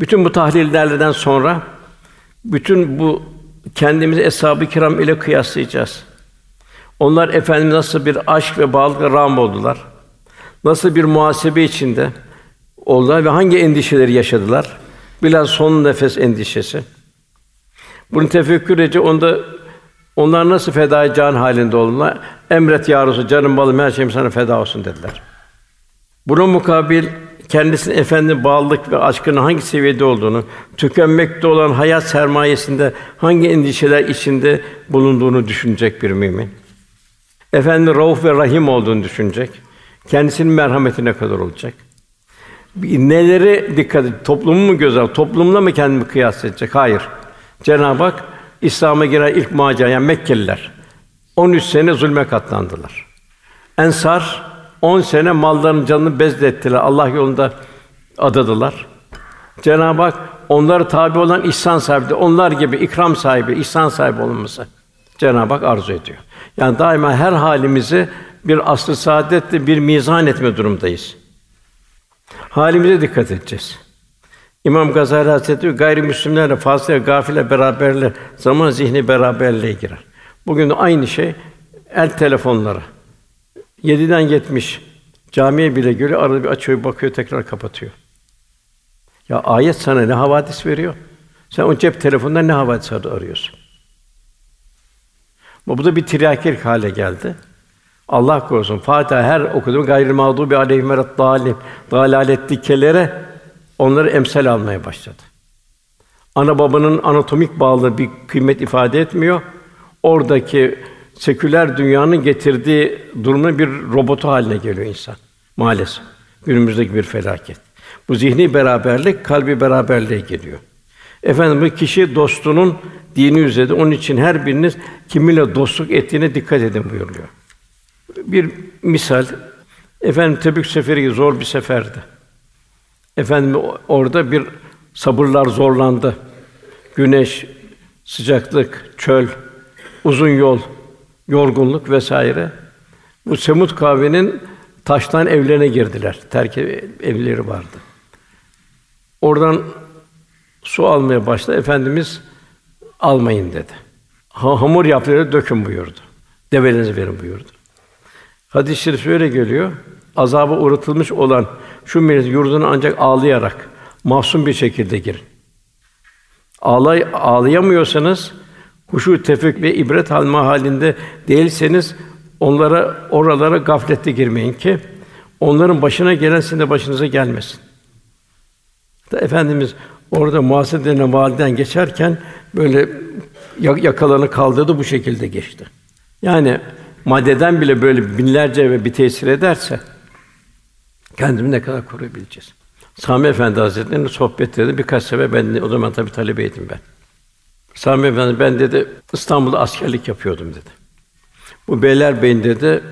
Bütün bu tahlillerden sonra bütün bu kendimizi eshab-ı kiram ile kıyaslayacağız. Onlar efendim nasıl bir aşk ve bağlılıkla ram oldular? Nasıl bir muhasebe içinde oldular ve hangi endişeleri yaşadılar? Biraz son nefes endişesi. Bunu tefekkür edince onda onlar nasıl feda can halinde oldular? Emret ya Resulallah, canım balım her şeyim sana feda olsun dediler. Buna mukabil kendisinin efendi bağlılık ve aşkının hangi seviyede olduğunu, tükenmekte olan hayat sermayesinde hangi endişeler içinde bulunduğunu düşünecek bir mümin. Efendi Rauf ve Rahim olduğunu düşünecek. Kendisinin merhametine kadar olacak. Neleri dikkat et, toplumu mu göz al, toplumla mı kendimi kıyas edecek? Hayır. Cenab-ı Hak İslam'a giren ilk macera yani Mekkeliler 13 sene zulme katlandılar. Ensar 10 sene mallarının canını bezlettiler. Allah yolunda adadılar. Cenab-ı Hak onlara tabi olan ihsan sahibi, onlar gibi ikram sahibi, ihsan sahibi olması Cenab-ı Hak arzu ediyor. Yani daima her halimizi bir aslı saadetle bir mizan etme durumdayız. Halimize dikkat edeceğiz. İmam Gazali Hazretleri gayrimüslimlerle fazla gafile beraberle zaman zihni beraberliğe girer. Bugün aynı şey el telefonları. Yediden yetmiş camiye bile göre arada bir açıyor, bakıyor, tekrar kapatıyor. Ya ayet sana ne havadis veriyor? Sen o cep telefonundan ne havadis arıyorsun? Bu da bir tiryakir hale geldi. Allah korusun. Fatiha her okuduğum gayrı mağdubi aleyhim ve dalim dalaletlikelere onları emsal almaya başladı. Ana babanın anatomik bağlı bir kıymet ifade etmiyor. Oradaki seküler dünyanın getirdiği durumun bir robotu haline geliyor insan. Maalesef günümüzdeki bir felaket. Bu zihni beraberlik kalbi beraberliğe geliyor. Efendim bu kişi dostunun dini üzerinde. Onun için her biriniz kiminle dostluk ettiğine dikkat edin buyuruyor. Bir misal efendim Tebük seferi zor bir seferdi. Efendim orada bir sabırlar zorlandı. Güneş, sıcaklık, çöl, uzun yol, yorgunluk vesaire. Bu Semut kavminin taştan evlerine girdiler. Terk evleri vardı. Oradan su almaya başladı. Efendimiz almayın dedi. Ha, hamur yapları dökün buyurdu. Develerinizi verin buyurdu. Hadis-i şerif şöyle geliyor. Azaba uğratılmış olan şu millet yurduna ancak ağlayarak, mahzun bir şekilde girin. Ağlay ağlayamıyorsanız huşu tefek ve ibret alma halinde değilseniz onlara oralara gaflette girmeyin ki onların başına gelen sizin de başınıza gelmesin. Da Efendimiz orada Muhasebe denen validen geçerken böyle yakalarını kaldırdı bu şekilde geçti. Yani maddeden bile böyle binlerce ve bir tesir ederse kendimi ne kadar koruyabileceğiz? Sami Efendi Hazretleri'nin sohbetleri birkaç sefer ben o zaman tabii talebeydim ben. Sami Efendi ben dedi İstanbul'da askerlik yapıyordum dedi. Bu Beylerbeyi'nde dedi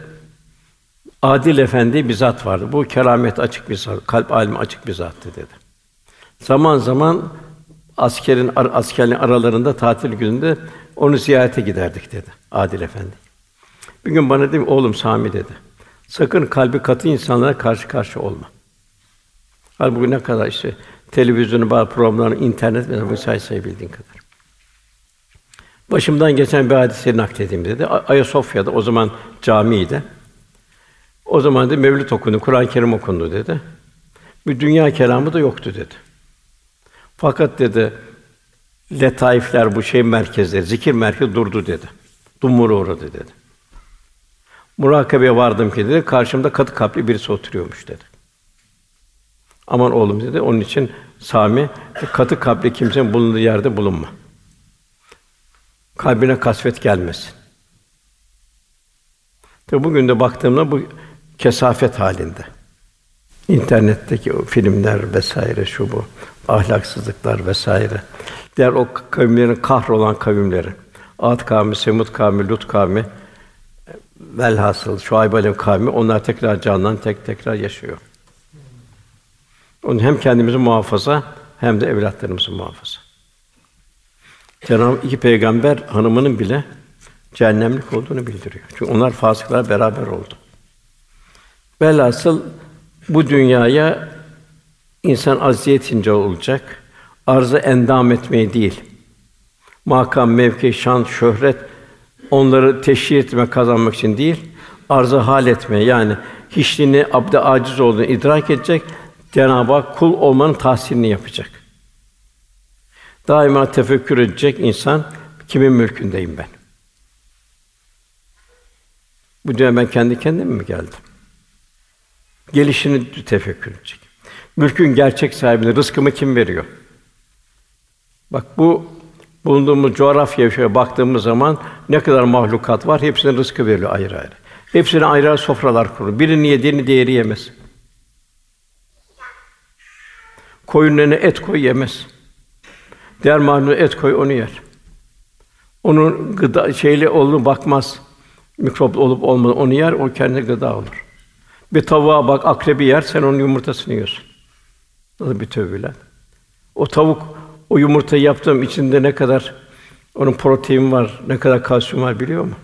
Adil Efendi bir zat vardı. Bu keramet açık bir zat, kalp alimi açık bir zattı dedi. Zaman zaman askerin askerlerin aralarında tatil gününde onu ziyarete giderdik dedi Adil Efendi. Bir gün bana dedi oğlum Sami dedi. Sakın kalbi katı insanlara karşı karşı olma. Halbuki ne kadar işte televizyonu, bazı programları, internet ve bu say sayabildiğin kadar. Başımdan geçen bir hadiseyi nakledeyim dedi. Ayasofya'da o zaman camiydi. O zaman da Mevlüt okundu, Kur'an-ı Kerim okundu dedi. Bir dünya kelamı da yoktu dedi. Fakat dedi letaifler bu şey merkezleri, zikir merkezi durdu dedi. Dumura uğradı dedi. Murakabeye vardım ki dedi, karşımda katı kalpli birisi oturuyormuş dedi. Aman oğlum dedi, onun için Sami, katı kalpli kimsenin bulunduğu yerde bulunma. Kalbine kasvet gelmesin. Tabi bugün de baktığımda bu kesafet halinde. İnternetteki o filmler vesaire şu bu ahlaksızlıklar vesaire. Diğer o kavimlerin kahrolan kavimleri. Ad kavmi, Semud kavmi, Lut kavmi velhasıl Şuayb aleyh kavmi onlar tekrar canlan tek tekrar yaşıyor. Onun hem kendimizi muhafaza hem de evlatlarımızı muhafaza. Cenab-ı iki peygamber hanımının bile cehennemlik olduğunu bildiriyor. Çünkü onlar fasıklar beraber oldu. Velhasıl bu dünyaya insan aziyetince olacak. Arzı endam etmeyi değil. Makam, mevki, şan, şöhret onları teşhir etme kazanmak için değil, arzı hal etme yani hiçliğini abde aciz olduğunu idrak edecek, Cenab-ı Hak kul olmanın tahsilini yapacak. Daima tefekkür edecek insan kimin mülkündeyim ben? Bu dünya ben kendi kendime mi geldim? Gelişini tefekkür edecek. Mülkün gerçek sahibine rızkımı kim veriyor? Bak bu bulunduğumuz coğrafyaya baktığımız zaman ne kadar mahlukat var, hepsine rızkı veriliyor ayrı ayrı. Hepsine ayrı ayrı sofralar kurulu. Birini yediğini diğeri yemez. Koyunun önüne et koy yemez. Diğer mahluna et koy onu yer. Onun gıda şeyli olduğunu bakmaz. Mikrop olup olmadı onu yer, o kendi gıda olur. Bir tavuğa bak, akrebi yer, sen onun yumurtasını yiyorsun. Nasıl bir tövbeler. O tavuk o yumurtayı yaptığım içinde ne kadar onun protein var, ne kadar kalsiyum var biliyor mu?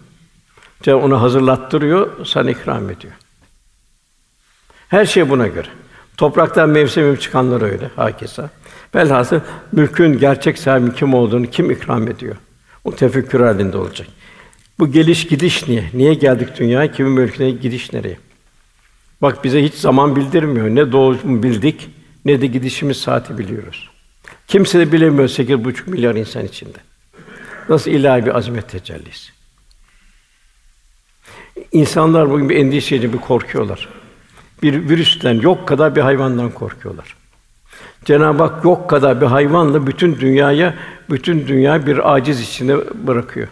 Cenab onu hazırlattırıyor, sana ikram ediyor. Her şey buna göre. Topraktan mevsimim çıkanlar öyle hakeza. Velhasıl mülkün gerçek sahibi kim olduğunu kim ikram ediyor? O tefekkür halinde olacak. Bu geliş gidiş niye? Niye geldik dünyaya? Kimin mülküne gidiş nereye? Bak bize hiç zaman bildirmiyor. Ne doğuşumu bildik, ne de gidişimiz saati biliyoruz. Kimse de bilemiyor sekiz buçuk milyar insan içinde. Nasıl ilahi bir azamet tecellisi. İnsanlar bugün bir endişeyle bir korkuyorlar. Bir virüsten, yok kadar bir hayvandan korkuyorlar. Cenab-ı Hak yok kadar bir hayvanla bütün dünyaya, bütün dünya bir aciz içinde bırakıyor.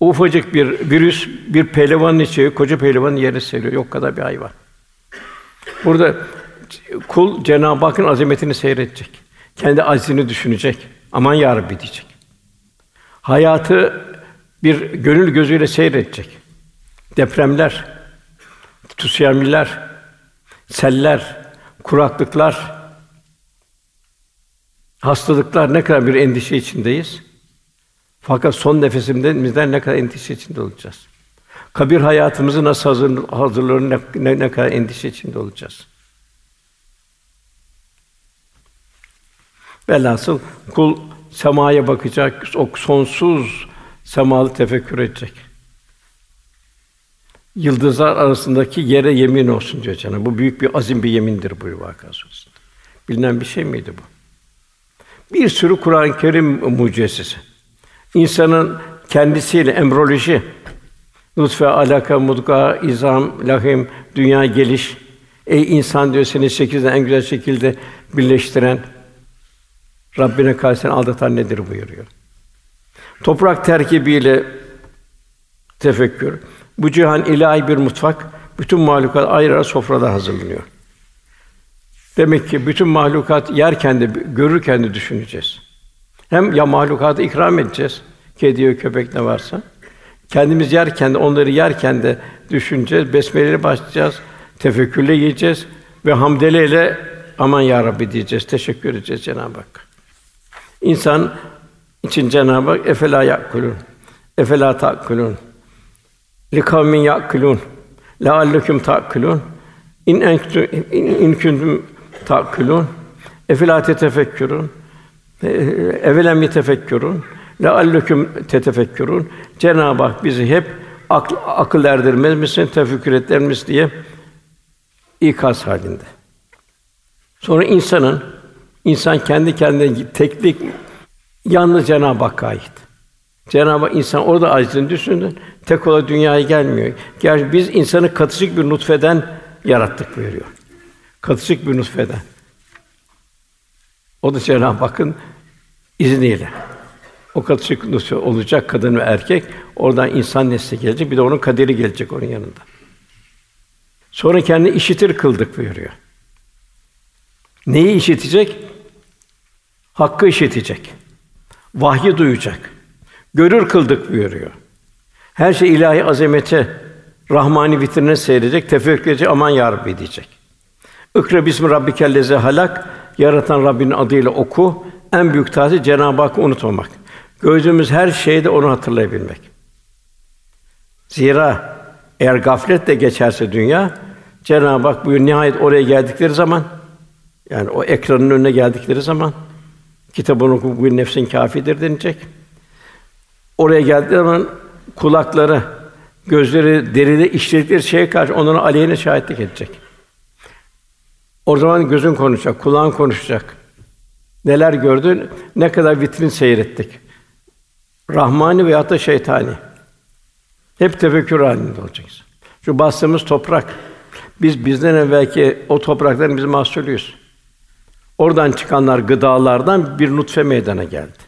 Ufacık bir virüs bir pehlivanın içi, koca pehlivanın yere seriyor. Yok kadar bir hayvan. Burada kul Cenab-ı Hakk'ın azametini seyredecek. Kendi aczini düşünecek. Aman ya Rabbi diyecek. Hayatı bir gönül gözüyle seyredecek. Depremler, tsunamiler, seller, kuraklıklar, hastalıklar ne kadar bir endişe içindeyiz. Fakat son nefesimizden ne kadar endişe içinde olacağız. Kabir hayatımızı nasıl hazır, ne, ne, ne kadar endişe içinde olacağız. Velhasıl kul semaya bakacak, o sonsuz semalı tefekkür edecek. Yıldızlar arasındaki yere yemin olsun diyor Cenab-ı Bu büyük bir azim bir yemindir bu Vakâ Suresi'nde. Bilinen bir şey miydi bu? Bir sürü Kur'an-ı Kerim mucizesi. İnsanın kendisiyle embriyoloji, nutfe, alaka, mudga, izam, lahim, dünya geliş, ey insan diyor seni sekizden en güzel şekilde birleştiren, Rabbine karşı aldatan nedir buyuruyor. Toprak terkibiyle tefekkür. Bu cihan ilahi bir mutfak. Bütün mahlukat ayrı ayrı sofrada hazırlanıyor. Demek ki bütün mahlukat yerken de görürken de düşüneceğiz. Hem ya mahlukatı ikram edeceğiz. Kedi, köpek ne varsa. Kendimiz yerken de onları yerken de düşüneceğiz. Besmeleyle başlayacağız. Tefekkürle yiyeceğiz ve hamdeleyle aman ya Rabbi diyeceğiz. Teşekkür edeceğiz Cenab-ı Hak. İnsan için Cenab-ı Hak efela yakulun. Efela takulun. Li kavmin yakulun. Leallekum takulun. İn entum in kuntum takulun. Efela tetefekkürün. Evelem yetefekkürün. Leallekum tetefekkürün. Cenab-ı Hak bizi hep akıl, akıl erdirmez misin, tefekkür etmez misin diye ikaz halinde. Sonra insanın insan kendi kendine teklik yalnız Cenab-ı Hakk'a ait. Cenab-ı Hak insan orada acizini düşündü. Tek ola dünyaya gelmiyor. Gerçi biz insanı katışık bir nutfeden yarattık buyuruyor. Katışık bir nutfeden. O da Cenab-ı Hakk'ın izniyle. O katışık nutfe olacak kadın ve erkek. Oradan insan nesli gelecek. Bir de onun kaderi gelecek onun yanında. Sonra kendi işitir kıldık buyuruyor. Neyi işitecek? Hakkı işitecek. Vahyi duyacak. Görür kıldık buyuruyor. Her şey ilahi azamete, rahmani vitrine seyredecek, tefekkür edecek, aman ya Rabbi diyecek. İkra bismi rabbikellezi halak, yaratan Rabbinin adıyla oku. En büyük tavsiye Cenab-ı Hakk'ı unutmamak. Gördüğümüz her şeyde onu hatırlayabilmek. Zira eğer gafletle geçerse dünya, Cenab-ı Hak buyur nihayet oraya geldikleri zaman, yani o ekranın önüne geldikleri zaman, kitabını oku bugün nefsin kâfidir denilecek. Oraya geldiği zaman kulakları, gözleri deride işledikleri şeye karşı onların aleyhine şahitlik edecek. O zaman gözün konuşacak, kulağın konuşacak. Neler gördün, ne kadar vitrin seyrettik. Rahmani veya da şeytani. Hep tefekkür halinde olacaksın. Şu bastığımız toprak. Biz bizden evvelki o toprakların biz mahsulüyüz. Oradan çıkanlar gıdalardan bir nutfe meydana geldi.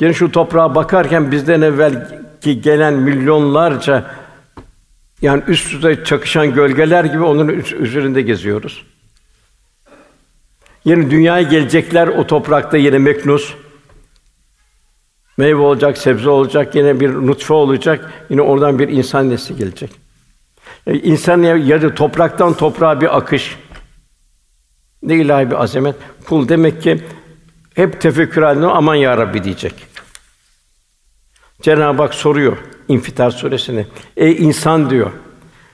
Yine şu toprağa bakarken bizden evvel ki gelen milyonlarca yani üst üste çakışan gölgeler gibi onun üzerinde geziyoruz. Yine dünyaya gelecekler o toprakta yine meknus. Meyve olacak, sebze olacak, yine bir nutfe olacak, yine oradan bir insan nesli gelecek. E, insan yarı topraktan toprağa bir akış. Ne ilahi bir azamet. Kul demek ki hep tefekkür halinde aman ya Rabbi diyecek. Cenab-ı Hak soruyor İnfitar suresini. Ey insan diyor.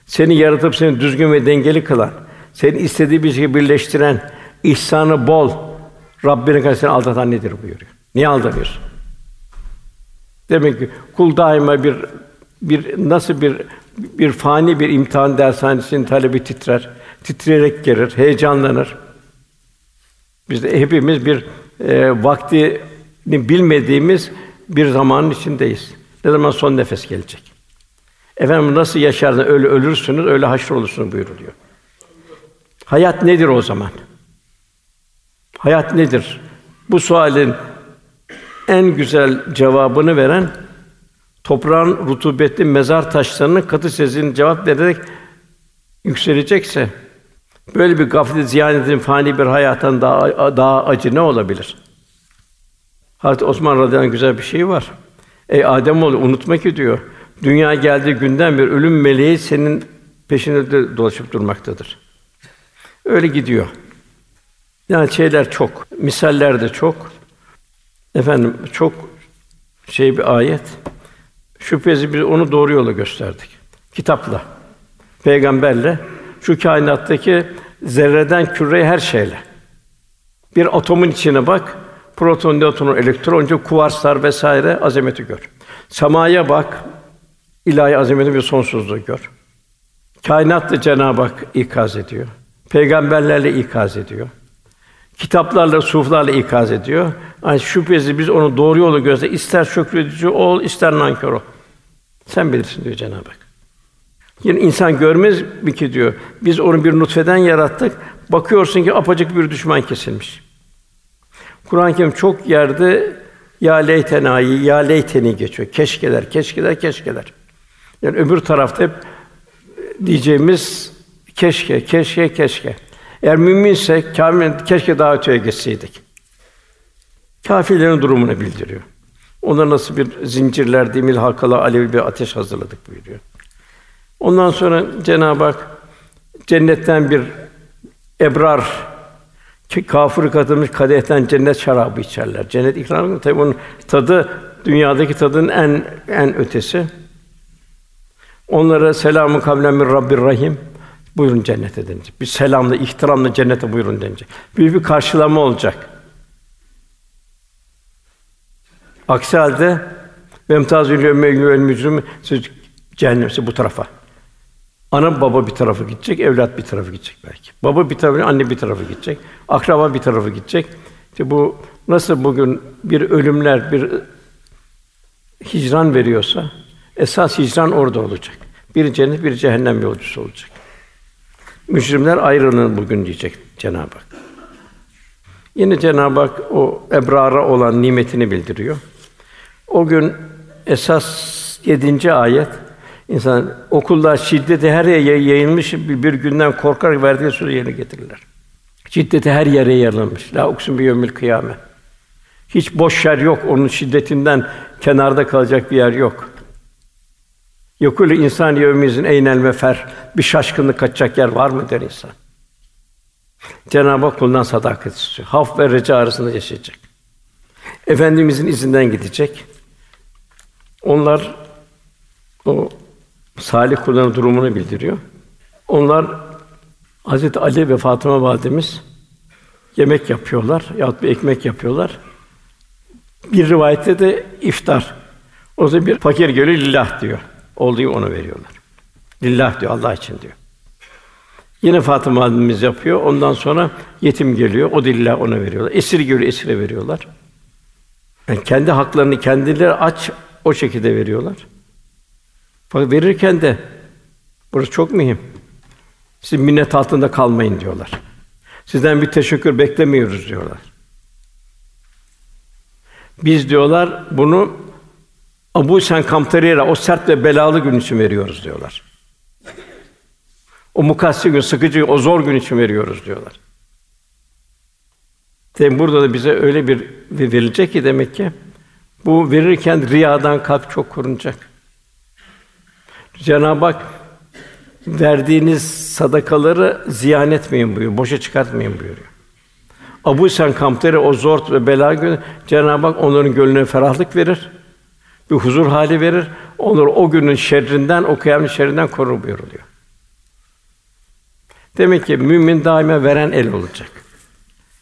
Seni yaratıp seni düzgün ve dengeli kılan, seni istediği bir şeyi birleştiren, ihsanı bol, Rabbinin karşısına aldatan nedir buyuruyor. Niye aldanıyorsun? Demek ki kul daima bir bir nasıl bir bir fani bir imtihan dershanesinin talebi titrer, titreyerek gelir, heyecanlanır. Biz de hepimiz bir e, vaktini bilmediğimiz bir zamanın içindeyiz. Ne zaman son nefes gelecek? Efendim nasıl yaşardınız öyle ölürsünüz, öyle haşr olursunuz buyuruluyor. Hayat nedir o zaman? Hayat nedir? Bu sualin en güzel cevabını veren toprağın rutubetli mezar taşlarının katı sesinin cevap vererek yükselecekse böyle bir gaflet ziyanetin fani bir hayattan daha daha acı ne olabilir? Hazreti Osman radıyallahu anh güzel bir şey var. Ey Adem oğlu unutma ki diyor. Dünya geldiği günden bir ölüm meleği senin peşinde de dolaşıp durmaktadır. Öyle gidiyor. Yani şeyler çok, misaller de çok. Efendim çok şey bir ayet. Şüphesiz biz onu doğru yola gösterdik. Kitapla, peygamberle, şu kainattaki zerreden küreye her şeyle. Bir atomun içine bak, Proton, nötron, elektroncu, kuvarslar vesaire azameti gör. Semaya bak, ilahi azameti ve sonsuzluğu gör. Kainatla Cenab-ı Hak ikaz ediyor. Peygamberlerle ikaz ediyor. Kitaplarla, suflarla ikaz ediyor. Yani şüphesiz biz onu doğru yolu gözle ister şükredici ol, ister nankör ol. Sen bilirsin diyor Cenab-ı Hak. Yine insan görmez mi ki diyor. Biz onu bir nutfeden yarattık. Bakıyorsun ki apacık bir düşman kesilmiş. Kur'an-ı Kerim çok yerde ya leytenayi, ya leyteni geçiyor. Keşkeler, keşkeler, keşkeler. Yani öbür tarafta hep diyeceğimiz keşke, keşke, keşke. Eğer müminse kâmil keşke daha öteye geçseydik. Kâfirlerin durumunu bildiriyor. Ona nasıl bir zincirler, demir halkalı alevi bir ateş hazırladık buyuruyor. Ondan sonra Cenab-ı Hak cennetten bir ebrar kafir katılmış kadehten cennet şarabı içerler. Cennet ikramı tabii bunun tadı dünyadaki tadın en en ötesi. Onlara selamun kavlen min Rabbir Rahim. Buyurun cennete denilecek. Bir selamla, ihtiramla cennete buyurun denilecek. Büyük bir karşılama olacak. Aksi halde Memtazül yevme mücrim siz cehenneme bu tarafa. Ana baba bir tarafa gidecek, evlat bir tarafa gidecek belki. Baba bir tarafa, anne bir tarafa gidecek. Akraba bir tarafa gidecek. İşte bu nasıl bugün bir ölümler, bir hicran veriyorsa esas hicran orada olacak. Bir cennet, bir cehennem yolcusu olacak. Mücrimler ayrılın bugün diyecek Cenab-ı Hak. Yine Cenab-ı Hak o ebrara olan nimetini bildiriyor. O gün esas yedinci ayet insan okullar şiddeti her yere yayılmış bir, günden korkarak verdiği sözü yerine getirirler. Şiddeti her yere yayılmış. La uksun bi yevmil kıyamet. Hiç boş yer yok. Onun şiddetinden kenarda kalacak bir yer yok. Yokul insan yevmizin eynel mefer. Bir şaşkınlık kaçacak yer var mı der insan. Cenab-ı Hak kuldan sadakat istiyor. Haf ve reca arasında yaşayacak. Efendimizin izinden gidecek. Onlar o salih kulların durumunu bildiriyor. Onlar Hazreti Ali ve Fatıma validemiz yemek yapıyorlar yahut bir ekmek yapıyorlar. Bir rivayette de iftar. O zaman bir fakir geliyor lillah diyor. Olduğu onu veriyorlar. Lillah diyor Allah için diyor. Yine Fatıma validemiz yapıyor. Ondan sonra yetim geliyor. O lillah ona veriyorlar. Esir geliyor esire veriyorlar. Yani kendi haklarını kendileri aç o şekilde veriyorlar. Fakat verirken de burası çok mühim. Siz minnet altında kalmayın diyorlar. Sizden bir teşekkür beklemiyoruz diyorlar. Biz diyorlar bunu Abu Sen Kamtarira o sert ve belalı gün için veriyoruz diyorlar. O mukassi gün, sıkıcı, o zor gün için veriyoruz diyorlar. Demek burada da bize öyle bir verilecek ki demek ki bu verirken riyadan kalp çok korunacak. Cenab-ı Hak verdiğiniz sadakaları ziyan etmeyin buyuruyor. Boşa çıkartmayın buyuruyor. Abu Sen Kamteri o zor ve bela günü Cenab-ı Hak onların gönlüne ferahlık verir. Bir huzur hali verir. Onları o günün şerrinden, o kıyamet şerrinden korur buyuruluyor. Demek ki mümin daima veren el olacak.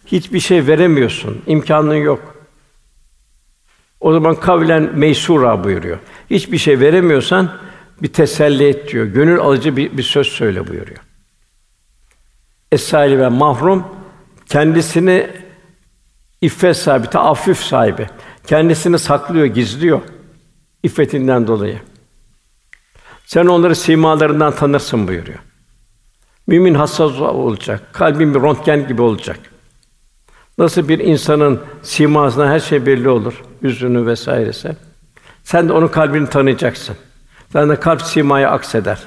Hiçbir şey veremiyorsun, imkanın yok. O zaman kavlen meysura buyuruyor. Hiçbir şey veremiyorsan bir teselli et diyor. Gönül alıcı bir, bir söz söyle buyuruyor. es ve mahrum kendisini iffet sahibi, taaffuf sahibi. Kendisini saklıyor, gizliyor iffetinden dolayı. Sen onları simalarından tanırsın buyuruyor. Mümin hassas olacak. Kalbin bir röntgen gibi olacak. Nasıl bir insanın simasına her şey belli olur, yüzünü vesairesi. Sen de onun kalbini tanıyacaksın. De kalp simayı akseder.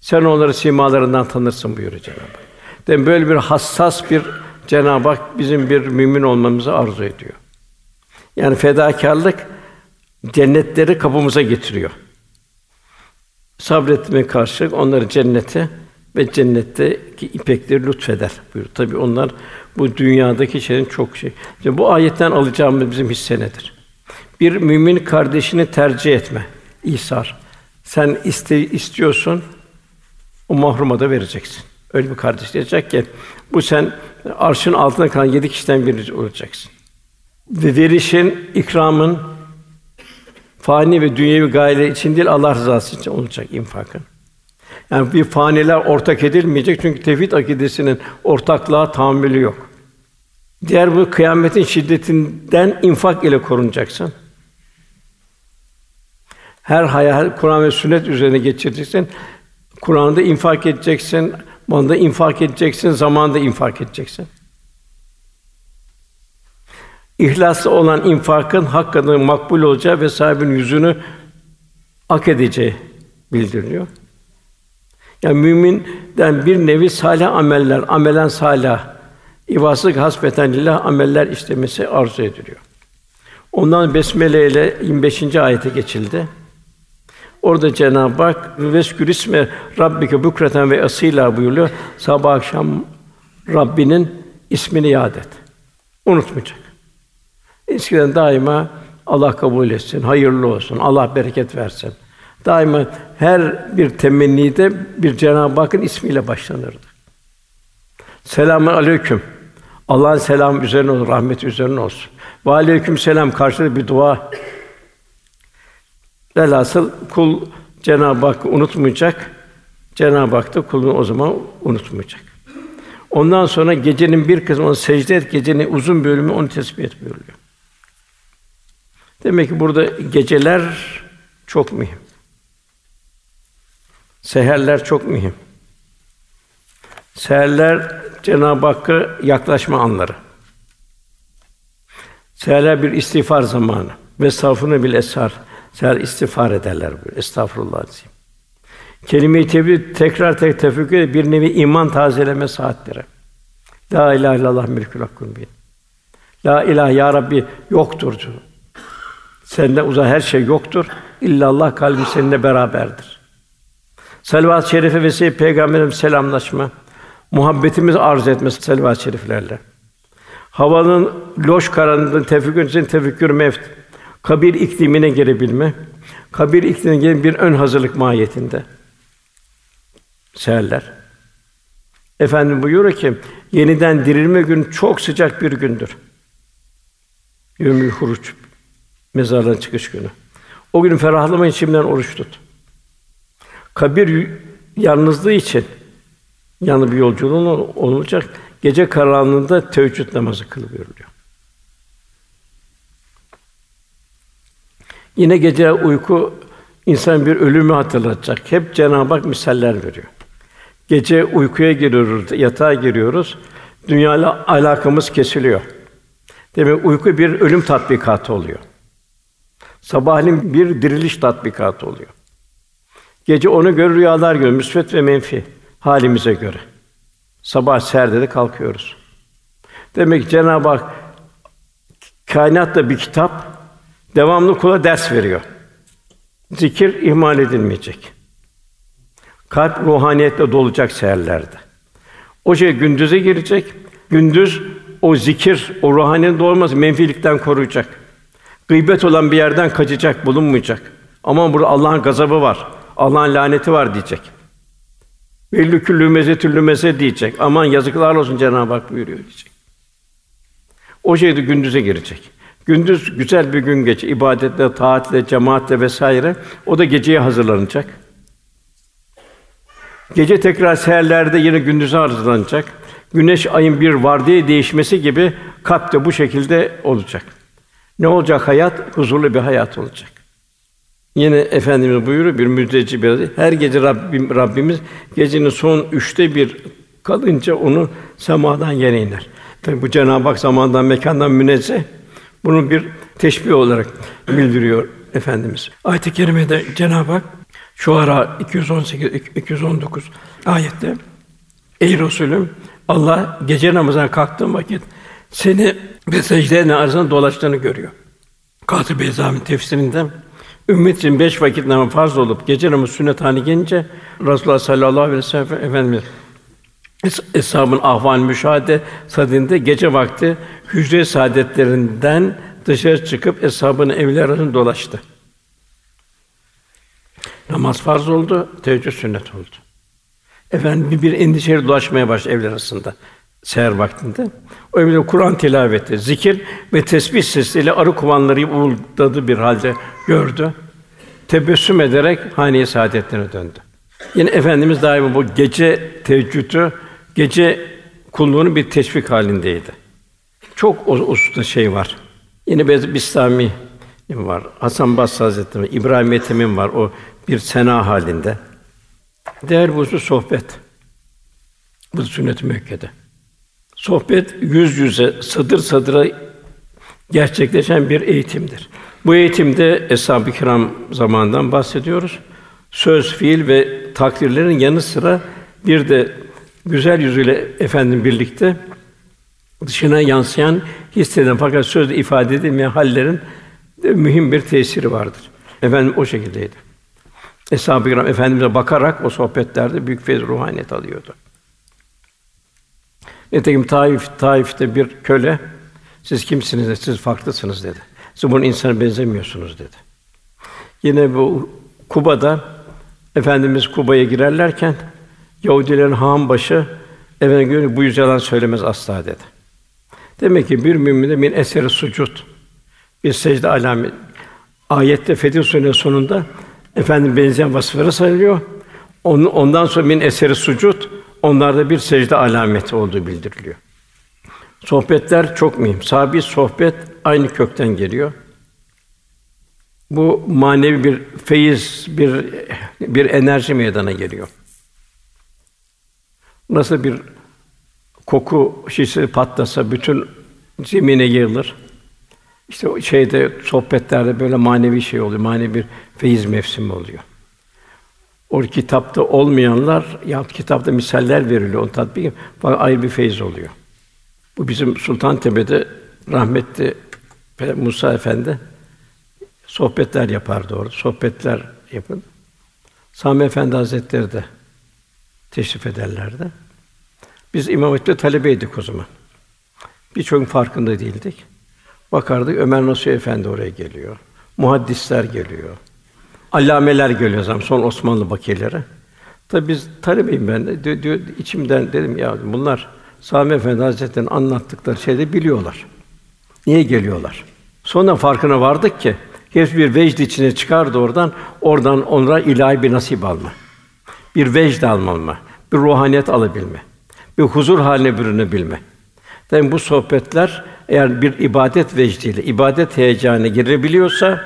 Sen onları simalarından tanırsın buyuruyor Cenab-ı Hak. Demek böyle bir hassas bir Cenab-ı Hak bizim bir mümin olmamızı arzu ediyor. Yani fedakarlık cennetleri kapımıza getiriyor. Sabretme karşılık onları cennete ve cennetteki ipekleri lütfeder buyur. Tabi onlar bu dünyadaki şeyin çok şey. İşte bu ayetten alacağımız bizim hisse nedir? Bir mümin kardeşini tercih etme, İsar. Sen iste, istiyorsun, o mahruma da vereceksin. Öyle bir kardeş diyecek ki, bu sen arşın altında kalan yedi kişiden biri olacaksın. ve verişin, ikramın fani ve dünyevi gayeler için değil Allah rızası için olacak infakın. Yani bir faniler ortak edilmeyecek çünkü tevhid akidesinin ortaklığa tahammülü yok. Diğer bu kıyametin şiddetinden infak ile korunacaksın. Her hayal Kur'an ve sünnet üzerine geçireceksin. Kur'an'da infak edeceksin, malda infak edeceksin, zamanda infak edeceksin. İhlaslı olan infakın hakikaten makbul olacağı ve sahibin yüzünü ak edeceği bildiriliyor. Yani müminden bir nevi salih ameller, amelen salih, ivaslık hasbeten lillah ameller işlemesi arzu ediliyor. Ondan besmele ile 25. ayete geçildi. Orada Cenab-ı Hak veskür isme rabbike bukreten ve asila buyuruyor. Sabah akşam Rabbinin ismini yad et. Unutmayacak. Eskiden daima Allah kabul etsin, hayırlı olsun, Allah bereket versin. Daima her bir temennide bir Cenab-ı Hakk'ın ismiyle başlanırdı. Selamun aleyküm. Allah'ın selamı üzerine olsun, rahmet üzerine olsun. Ve aleyküm selam karşılığı bir dua. Velhasıl kul Cenab-ı Hakk'ı unutmayacak. Cenab-ı Hak da kulunu o zaman unutmayacak. Ondan sonra gecenin bir kısmı onu secde et, gecenin uzun bölümü onu tesbih et buyuruyor. Demek ki burada geceler çok mühim. Seherler çok mühim. Seherler Cenab-ı Hakk'a yaklaşma anları. Seherler bir istiğfar zamanı ve safını bil esar. Seher istiğfar ederler böyle. Estağfurullah azim. Kelime-i tevhid tekrar tek tefekkür bir nevi iman tazeleme saatleri. La ilahe illallah mülkül hakkun bin. La ilahe ya Rabbi yoktur. Sende uzak her şey yoktur. İllallah kalbi seninle beraberdir. Selvat-ı şerife vesile peygamberimiz selamlaşma, muhabbetimiz arz etmesi selvat-ı şeriflerle. Havanın loş karanlığında tefekkür için tefekkür mevt. Kabir iklimine girebilme. Kabir iklimine giren bir ön hazırlık mahiyetinde. Seherler. Efendim buyuruyor ki yeniden dirilme gün çok sıcak bir gündür. Yömül huruç mezardan çıkış günü. O gün ferahlamayın şimdiden oruç tut. Kabir yalnızlığı için yanı bir yolculuğun olacak. Gece karanlığında teheccüd namazı kıl Yine gece uyku insan bir ölümü hatırlatacak. Hep Cenab-ı Hak misaller veriyor. Gece uykuya giriyoruz, yatağa giriyoruz. Dünyayla alakamız kesiliyor. Demek uyku bir ölüm tatbikatı oluyor. Sabahleyin bir diriliş tatbikatı oluyor. Gece onu göre rüyalar görüyor, müsbet ve menfi halimize göre. Sabah serde de kalkıyoruz. Demek ki Cenab-ı Hak kainatta bir kitap devamlı kula ders veriyor. Zikir ihmal edilmeyecek. Kalp ruhaniyetle dolacak seherlerde. O şey gündüze girecek. Gündüz o zikir, o ruhaniyetin dolması menfilikten koruyacak. Gıybet olan bir yerden kaçacak, bulunmayacak. Ama burada Allah'ın gazabı var. Allah'ın laneti var diyecek. Vellü küllü mezetüllü meze diyecek. Aman yazıklar olsun Cenab-ı Hak buyuruyor diyecek. O şey de gündüze girecek. Gündüz güzel bir gün geç, ibadetle, taatle, cemaatle vesaire. O da geceye hazırlanacak. Gece tekrar seherlerde yine gündüze hazırlanacak. Güneş ayın bir vardiya değişmesi gibi kalp de bu şekilde olacak. Ne olacak hayat? Huzurlu bir hayat olacak. Yine efendimiz buyuruyor bir müjdeci bir her gece Rabbim Rabbimiz gecenin son üçte bir kalınca onu semadan yere iner. Tabi bu Cenab-ı Hak zamandan mekandan münezzeh. Bunu bir teşbih olarak bildiriyor efendimiz. Ayet-i kerimede Cenab-ı Hak şu ara 218 219 ayette Ey Resulüm Allah gece namazına kalktığın vakit seni ve secdenin arasında dolaştığını görüyor. Katı Beyzami tefsirinde ümmet için beş vakit namaz farz olup gece namazı sünnet haline gelince Resulullah sallallahu aleyhi ve sellem Efendimiz Eshabın ahval müşahede sadinde gece vakti hücre saadetlerinden dışarı çıkıp eshabın evleri arasında dolaştı. Namaz farz oldu, teheccüd sünnet oldu. Efendim bir, bir endişeli dolaşmaya başladı evler arasında. seher vaktinde. O evde Kur'an tilaveti, zikir ve tesbih sesiyle arı kovanları uğuldadı bir halde gördü. Tebessüm ederek haneye saadetlerine döndü. Yine efendimiz daima bu gece teheccüdü, gece kulluğunun bir teşvik halindeydi. Çok o usta şey var. Yine Bezir Bistami var. Hasan Basri Hazretleri, İbrahim Ethem var. O bir sena halinde. Değer bu sohbet. Bu sünnet-i müekkede. Sohbet yüz yüze, sadır sadıra gerçekleşen bir eğitimdir. Bu eğitimde eshab-ı kiram zamanından bahsediyoruz. Söz, fiil ve takdirlerin yanı sıra bir de güzel yüzüyle efendim birlikte dışına yansıyan, hisseden fakat sözle ifade edilmeyen hallerin de mühim bir tesiri vardır. Efendim o şekildeydi. Eshab-ı Kiram efendimize bakarak o sohbetlerde büyük feyz ruhaniyet alıyordu. Nitekim Taif Taif'te bir köle siz kimsiniz dedi, siz farklısınız dedi. Siz bunun insana benzemiyorsunuz dedi. Yine bu Kuba'da efendimiz Kuba'ya girerlerken Yahudilerin hağım başı efendim bu yüz yalan söylemez asla dedi. Demek ki bir müminde min eseri sucud bir secde alamet. Ayette Fetih Suresi sonunda efendim benzeyen vasıfları sayılıyor. Ondan sonra min eseri sucud onlarda bir secde alameti olduğu bildiriliyor. Sohbetler çok mühim. Sabi sohbet aynı kökten geliyor. Bu manevi bir feyiz, bir bir enerji meydana geliyor. Nasıl bir koku şişesi patlasa bütün zemine yayılır. İşte o şeyde sohbetlerde böyle manevi şey oluyor. Manevi bir feyiz mevsimi oluyor. O kitapta olmayanlar ya kitapta misaller veriliyor. O tatbik fakat ayrı bir feyiz oluyor. Bu bizim Sultantepe'de rahmetli Musa Efendi sohbetler yapardı orada. Sohbetler yapın. Sami Efendi Hazretleri de teşrif ederlerdi. Biz İmam Hatip'te talebeydik o zaman. Birçok farkında değildik. Bakardık Ömer Nasuhi Efendi oraya geliyor. Muhaddisler geliyor. Allameler geliyor zaman son Osmanlı bakiyeleri. Tabi biz talebeyim ben de diyor, içimden dedim ya bunlar Sami Efendi Hazretleri'nin anlattıkları şeyleri biliyorlar. Niye geliyorlar? Sonra farkına vardık ki hepsi bir vecd içine çıkardı oradan. Oradan onlara ilahi bir nasip alma. Bir vecd alma, bir ruhaniyet alabilme. Bir huzur haline bürünebilme. Tabi bu sohbetler eğer bir ibadet vecdiyle, ibadet heyecanına girebiliyorsa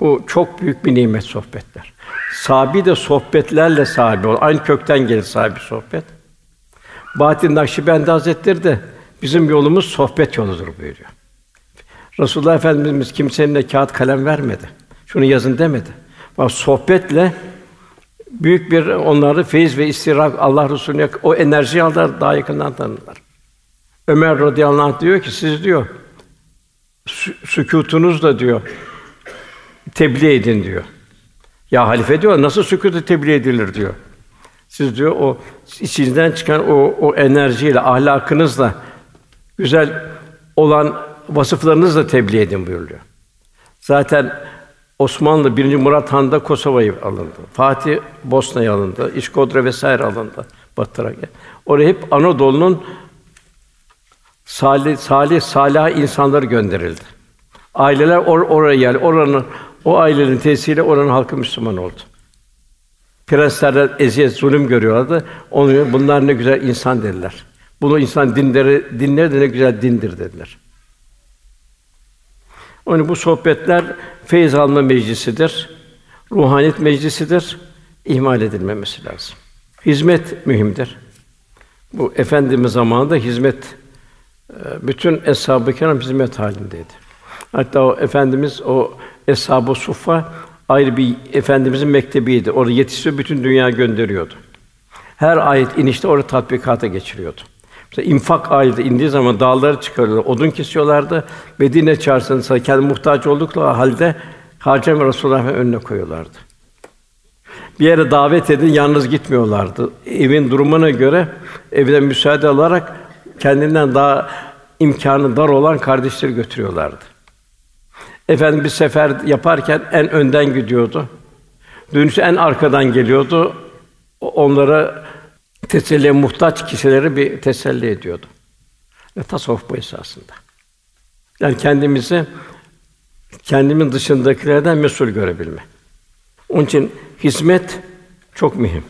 bu çok büyük bir nimet sohbetler. Sabi de sohbetlerle sahibi ol. Aynı kökten gelir sahibi sohbet. Bahattin Nakşibendi Hazretleri de bizim yolumuz sohbet yoludur buyuruyor. Resulullah Efendimiz kimsenin kağıt kalem vermedi. Şunu yazın demedi. Bak sohbetle büyük bir onları feyiz ve istirak Allah Resulüne o enerji alırlar, daha yakından tanırlar. Ömer radıyallahu anh diyor ki siz diyor sükutunuzla diyor tebliğ edin diyor. Ya halife diyor nasıl sükutu tebliğ edilir diyor. Siz diyor o içinizden çıkan o o enerjiyle, ahlakınızla güzel olan vasıflarınızla tebliğ edin buyuruyor. Zaten Osmanlı 1. Murat Han'da Kosova'yı alındı. Fatih Bosna'yı alındı. İşkodra vesaire alındı. Batı Trakya. Oraya hep Anadolu'nun salih salih salih insanlar gönderildi. Aileler or oraya geldi. Oranın o ailenin tesiriyle oranın halkı Müslüman oldu. Prenslerden eziyet, zulüm görüyorlardı. Onu bunlar ne güzel insan dediler. Bunu insan dinleri dinler de ne güzel dindir dediler. Onun bu sohbetler feyiz alma meclisidir. Ruhaniyet meclisidir. İhmal edilmemesi lazım. Hizmet mühimdir. Bu efendimiz zamanında hizmet e, bütün eshab-ı kiram hizmet halindeydi. Hatta o efendimiz o eshab-ı suffa ayrı bir efendimizin mektebiydi. Orada yetişiyor bütün dünya gönderiyordu. Her ayet inişte orada tatbikata geçiriyordu. Mesela infak ayeti indiği zaman dağları çıkarıyorlar, odun kesiyorlardı. Medine çarşısında kendi muhtaç oldukları halde harcama Resulullah'ın önüne koyuyorlardı. Bir yere davet edin, yalnız gitmiyorlardı. Evin durumuna göre evden müsaade alarak kendinden daha imkanı dar olan kardeşleri götürüyorlardı. Efendim bir sefer yaparken en önden gidiyordu. Dönüşü en arkadan geliyordu. Onlara teselliye muhtaç kişileri bir teselli ediyordu. Ve tasavvuf bu esasında. Yani kendimizi kendimin dışındakilerden mesul görebilme. Onun için hizmet çok mühim.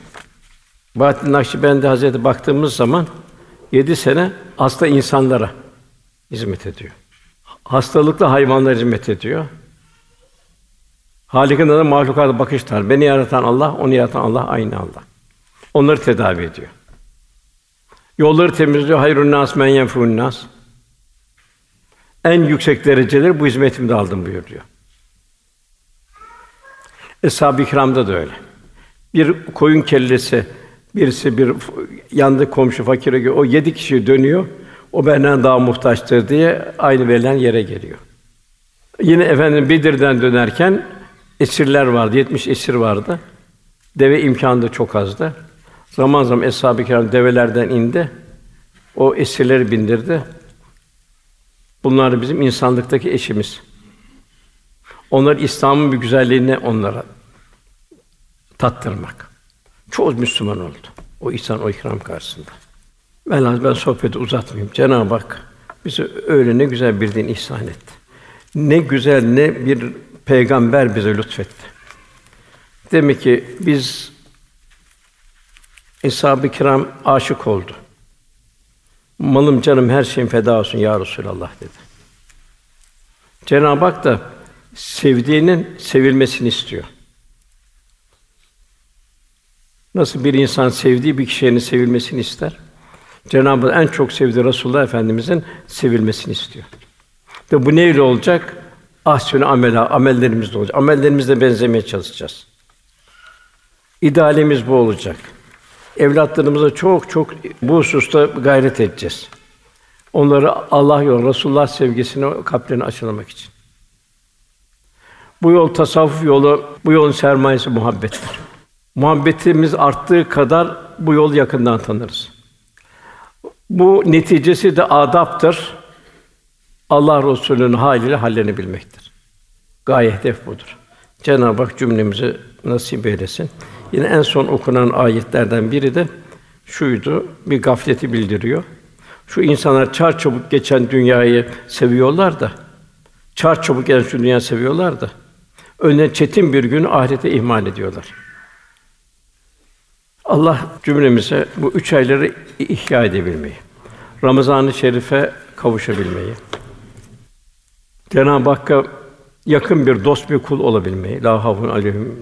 Bahattin Nakşibendi Hazreti baktığımız zaman yedi sene hasta insanlara hizmet ediyor. Hastalıklı hayvanlara hizmet ediyor. Halik'in adı mahlukata bakışlar. Beni yaratan Allah, onu yaratan Allah aynı Allah. Onları tedavi ediyor. Yolları temizliyor. Hayrun nas men yenfun nas. En yüksek dereceleri bu hizmetimde aldım buyuruyor. Eshab-ı da öyle. Bir koyun kellesi birisi bir yandı komşu fakire o yedi kişi dönüyor. O benden daha muhtaçtır diye aynı verilen yere geliyor. Yine efendim Bedir'den dönerken esirler vardı. 70 esir vardı. Deve imkanı da çok azdı. Zaman zaman eshab-ı kiram develerden indi. O esirleri bindirdi. Bunlar bizim insanlıktaki eşimiz. Onlar İslam'ın bir güzelliğini onlara tattırmak. Çoğu Müslüman oldu. O ihsan, o ikram karşısında. Ben ben sohbeti uzatmayayım. Cenab-ı Hak bize öyle ne güzel bir din ihsan etti. Ne güzel ne bir peygamber bize lütfetti. Demek ki biz Eshab-ı Kiram aşık oldu. Malım canım her şeyim feda olsun ya Resulallah dedi. Cenab-ı Hak da sevdiğinin sevilmesini istiyor. Nasıl bir insan sevdiği bir kişinin sevilmesini ister? Cenab-ı Hak en çok sevdiği Resulullah Efendimizin sevilmesini istiyor. Ve bu neyle olacak? Ahsünü amela, amellerimizle olacak. Amellerimizle benzemeye çalışacağız. İdealimiz bu olacak. Evlatlarımıza çok çok bu hususta gayret edeceğiz. Onları Allah yolu, Resulullah sevgisine kalplerini aşılamak için. Bu yol tasavvuf yolu, bu yolun sermayesi muhabbettir. Muhabbetimiz arttığı kadar bu yol yakından tanırız. Bu neticesi de adaptır. Allah Resulü'nün haliyle hallerini bilmektir. Gaye hedef budur. Cenab-ı Hak cümlemizi nasip eylesin. Yine en son okunan ayetlerden biri de şuydu, bir gafleti bildiriyor. Şu insanlar çar çabuk geçen dünyayı seviyorlar da, çar çabuk geçen şu dünyayı seviyorlar da, önüne çetin bir gün ahirete ihmal ediyorlar. Allah cümlemize bu üç ayları ihya edebilmeyi, Ramazan-ı Şerif'e kavuşabilmeyi, Cenab-ı Hakk'a yakın bir dost bir kul olabilmeyi, la havfun aleyhim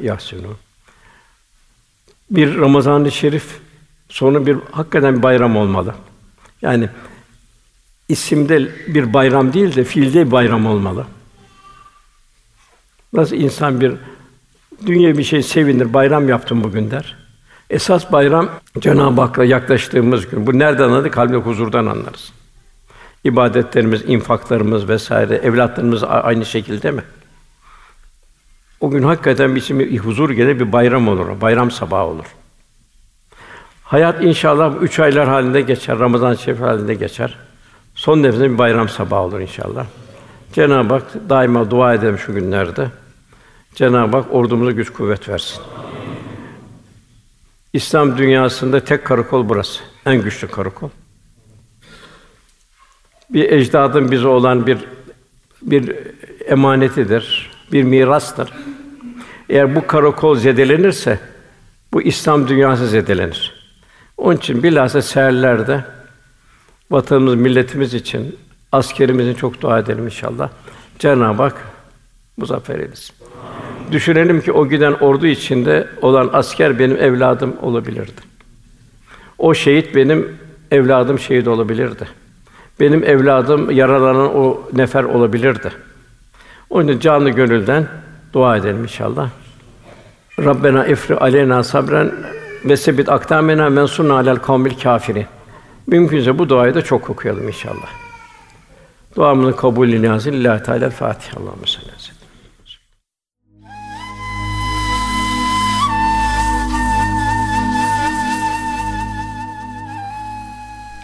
yahsunun. Bir Ramazan-ı Şerif sonra bir hakikaten bir bayram olmalı. Yani isimde bir bayram değil de fiilde bir bayram olmalı. Nasıl insan bir dünya bir şey sevinir, bayram yaptım bugün der. Esas bayram Cenab-ı Hak'la yaklaştığımız gün. Bu nereden anladık? Kalbinde huzurdan anlarız. İbadetlerimiz, infaklarımız vesaire, evlatlarımız aynı şekilde mi? O gün hakikaten bizim bir huzur gelir, bir bayram olur, bayram sabahı olur. Hayat inşallah üç aylar halinde geçer, Ramazan şerif halinde geçer. Son nefesinde bir bayram sabahı olur inşallah. Cenab-ı Hak daima dua edelim şu günlerde. Cenab-ı Hak ordumuza güç kuvvet versin. İslam dünyasında tek karakol burası. En güçlü karakol. Bir ecdadın bize olan bir bir emanetidir, bir mirastır. Eğer bu karakol zedelenirse bu İslam dünyası zedelenir. Onun için bilhassa seherlerde vatanımız, milletimiz için, askerimizin çok dua edelim inşallah. Cenab-ı Hak muzaffer eylesin. Düşünelim ki o giden ordu içinde olan asker benim evladım olabilirdi. O şehit benim evladım şehit olabilirdi. Benim evladım yaralanan o nefer olabilirdi. Onun için canlı gönülden dua edelim inşallah. Rabbena ifri aleyna sabren ve sebit akdamena mensurna alel kavmil kafirin. Mümkünse bu duayı da çok okuyalım inşallah. Duamızın kabulü niyazı lillahi teala Fatiha. Allahumme salli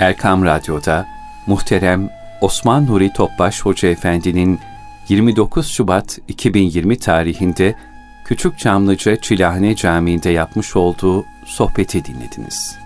Erkam Radyo'da muhterem Osman Nuri Topbaş Hoca Efendi'nin 29 Şubat 2020 tarihinde Küçük Çamlıca Çilahane Camii'nde yapmış olduğu sohbeti dinlediniz.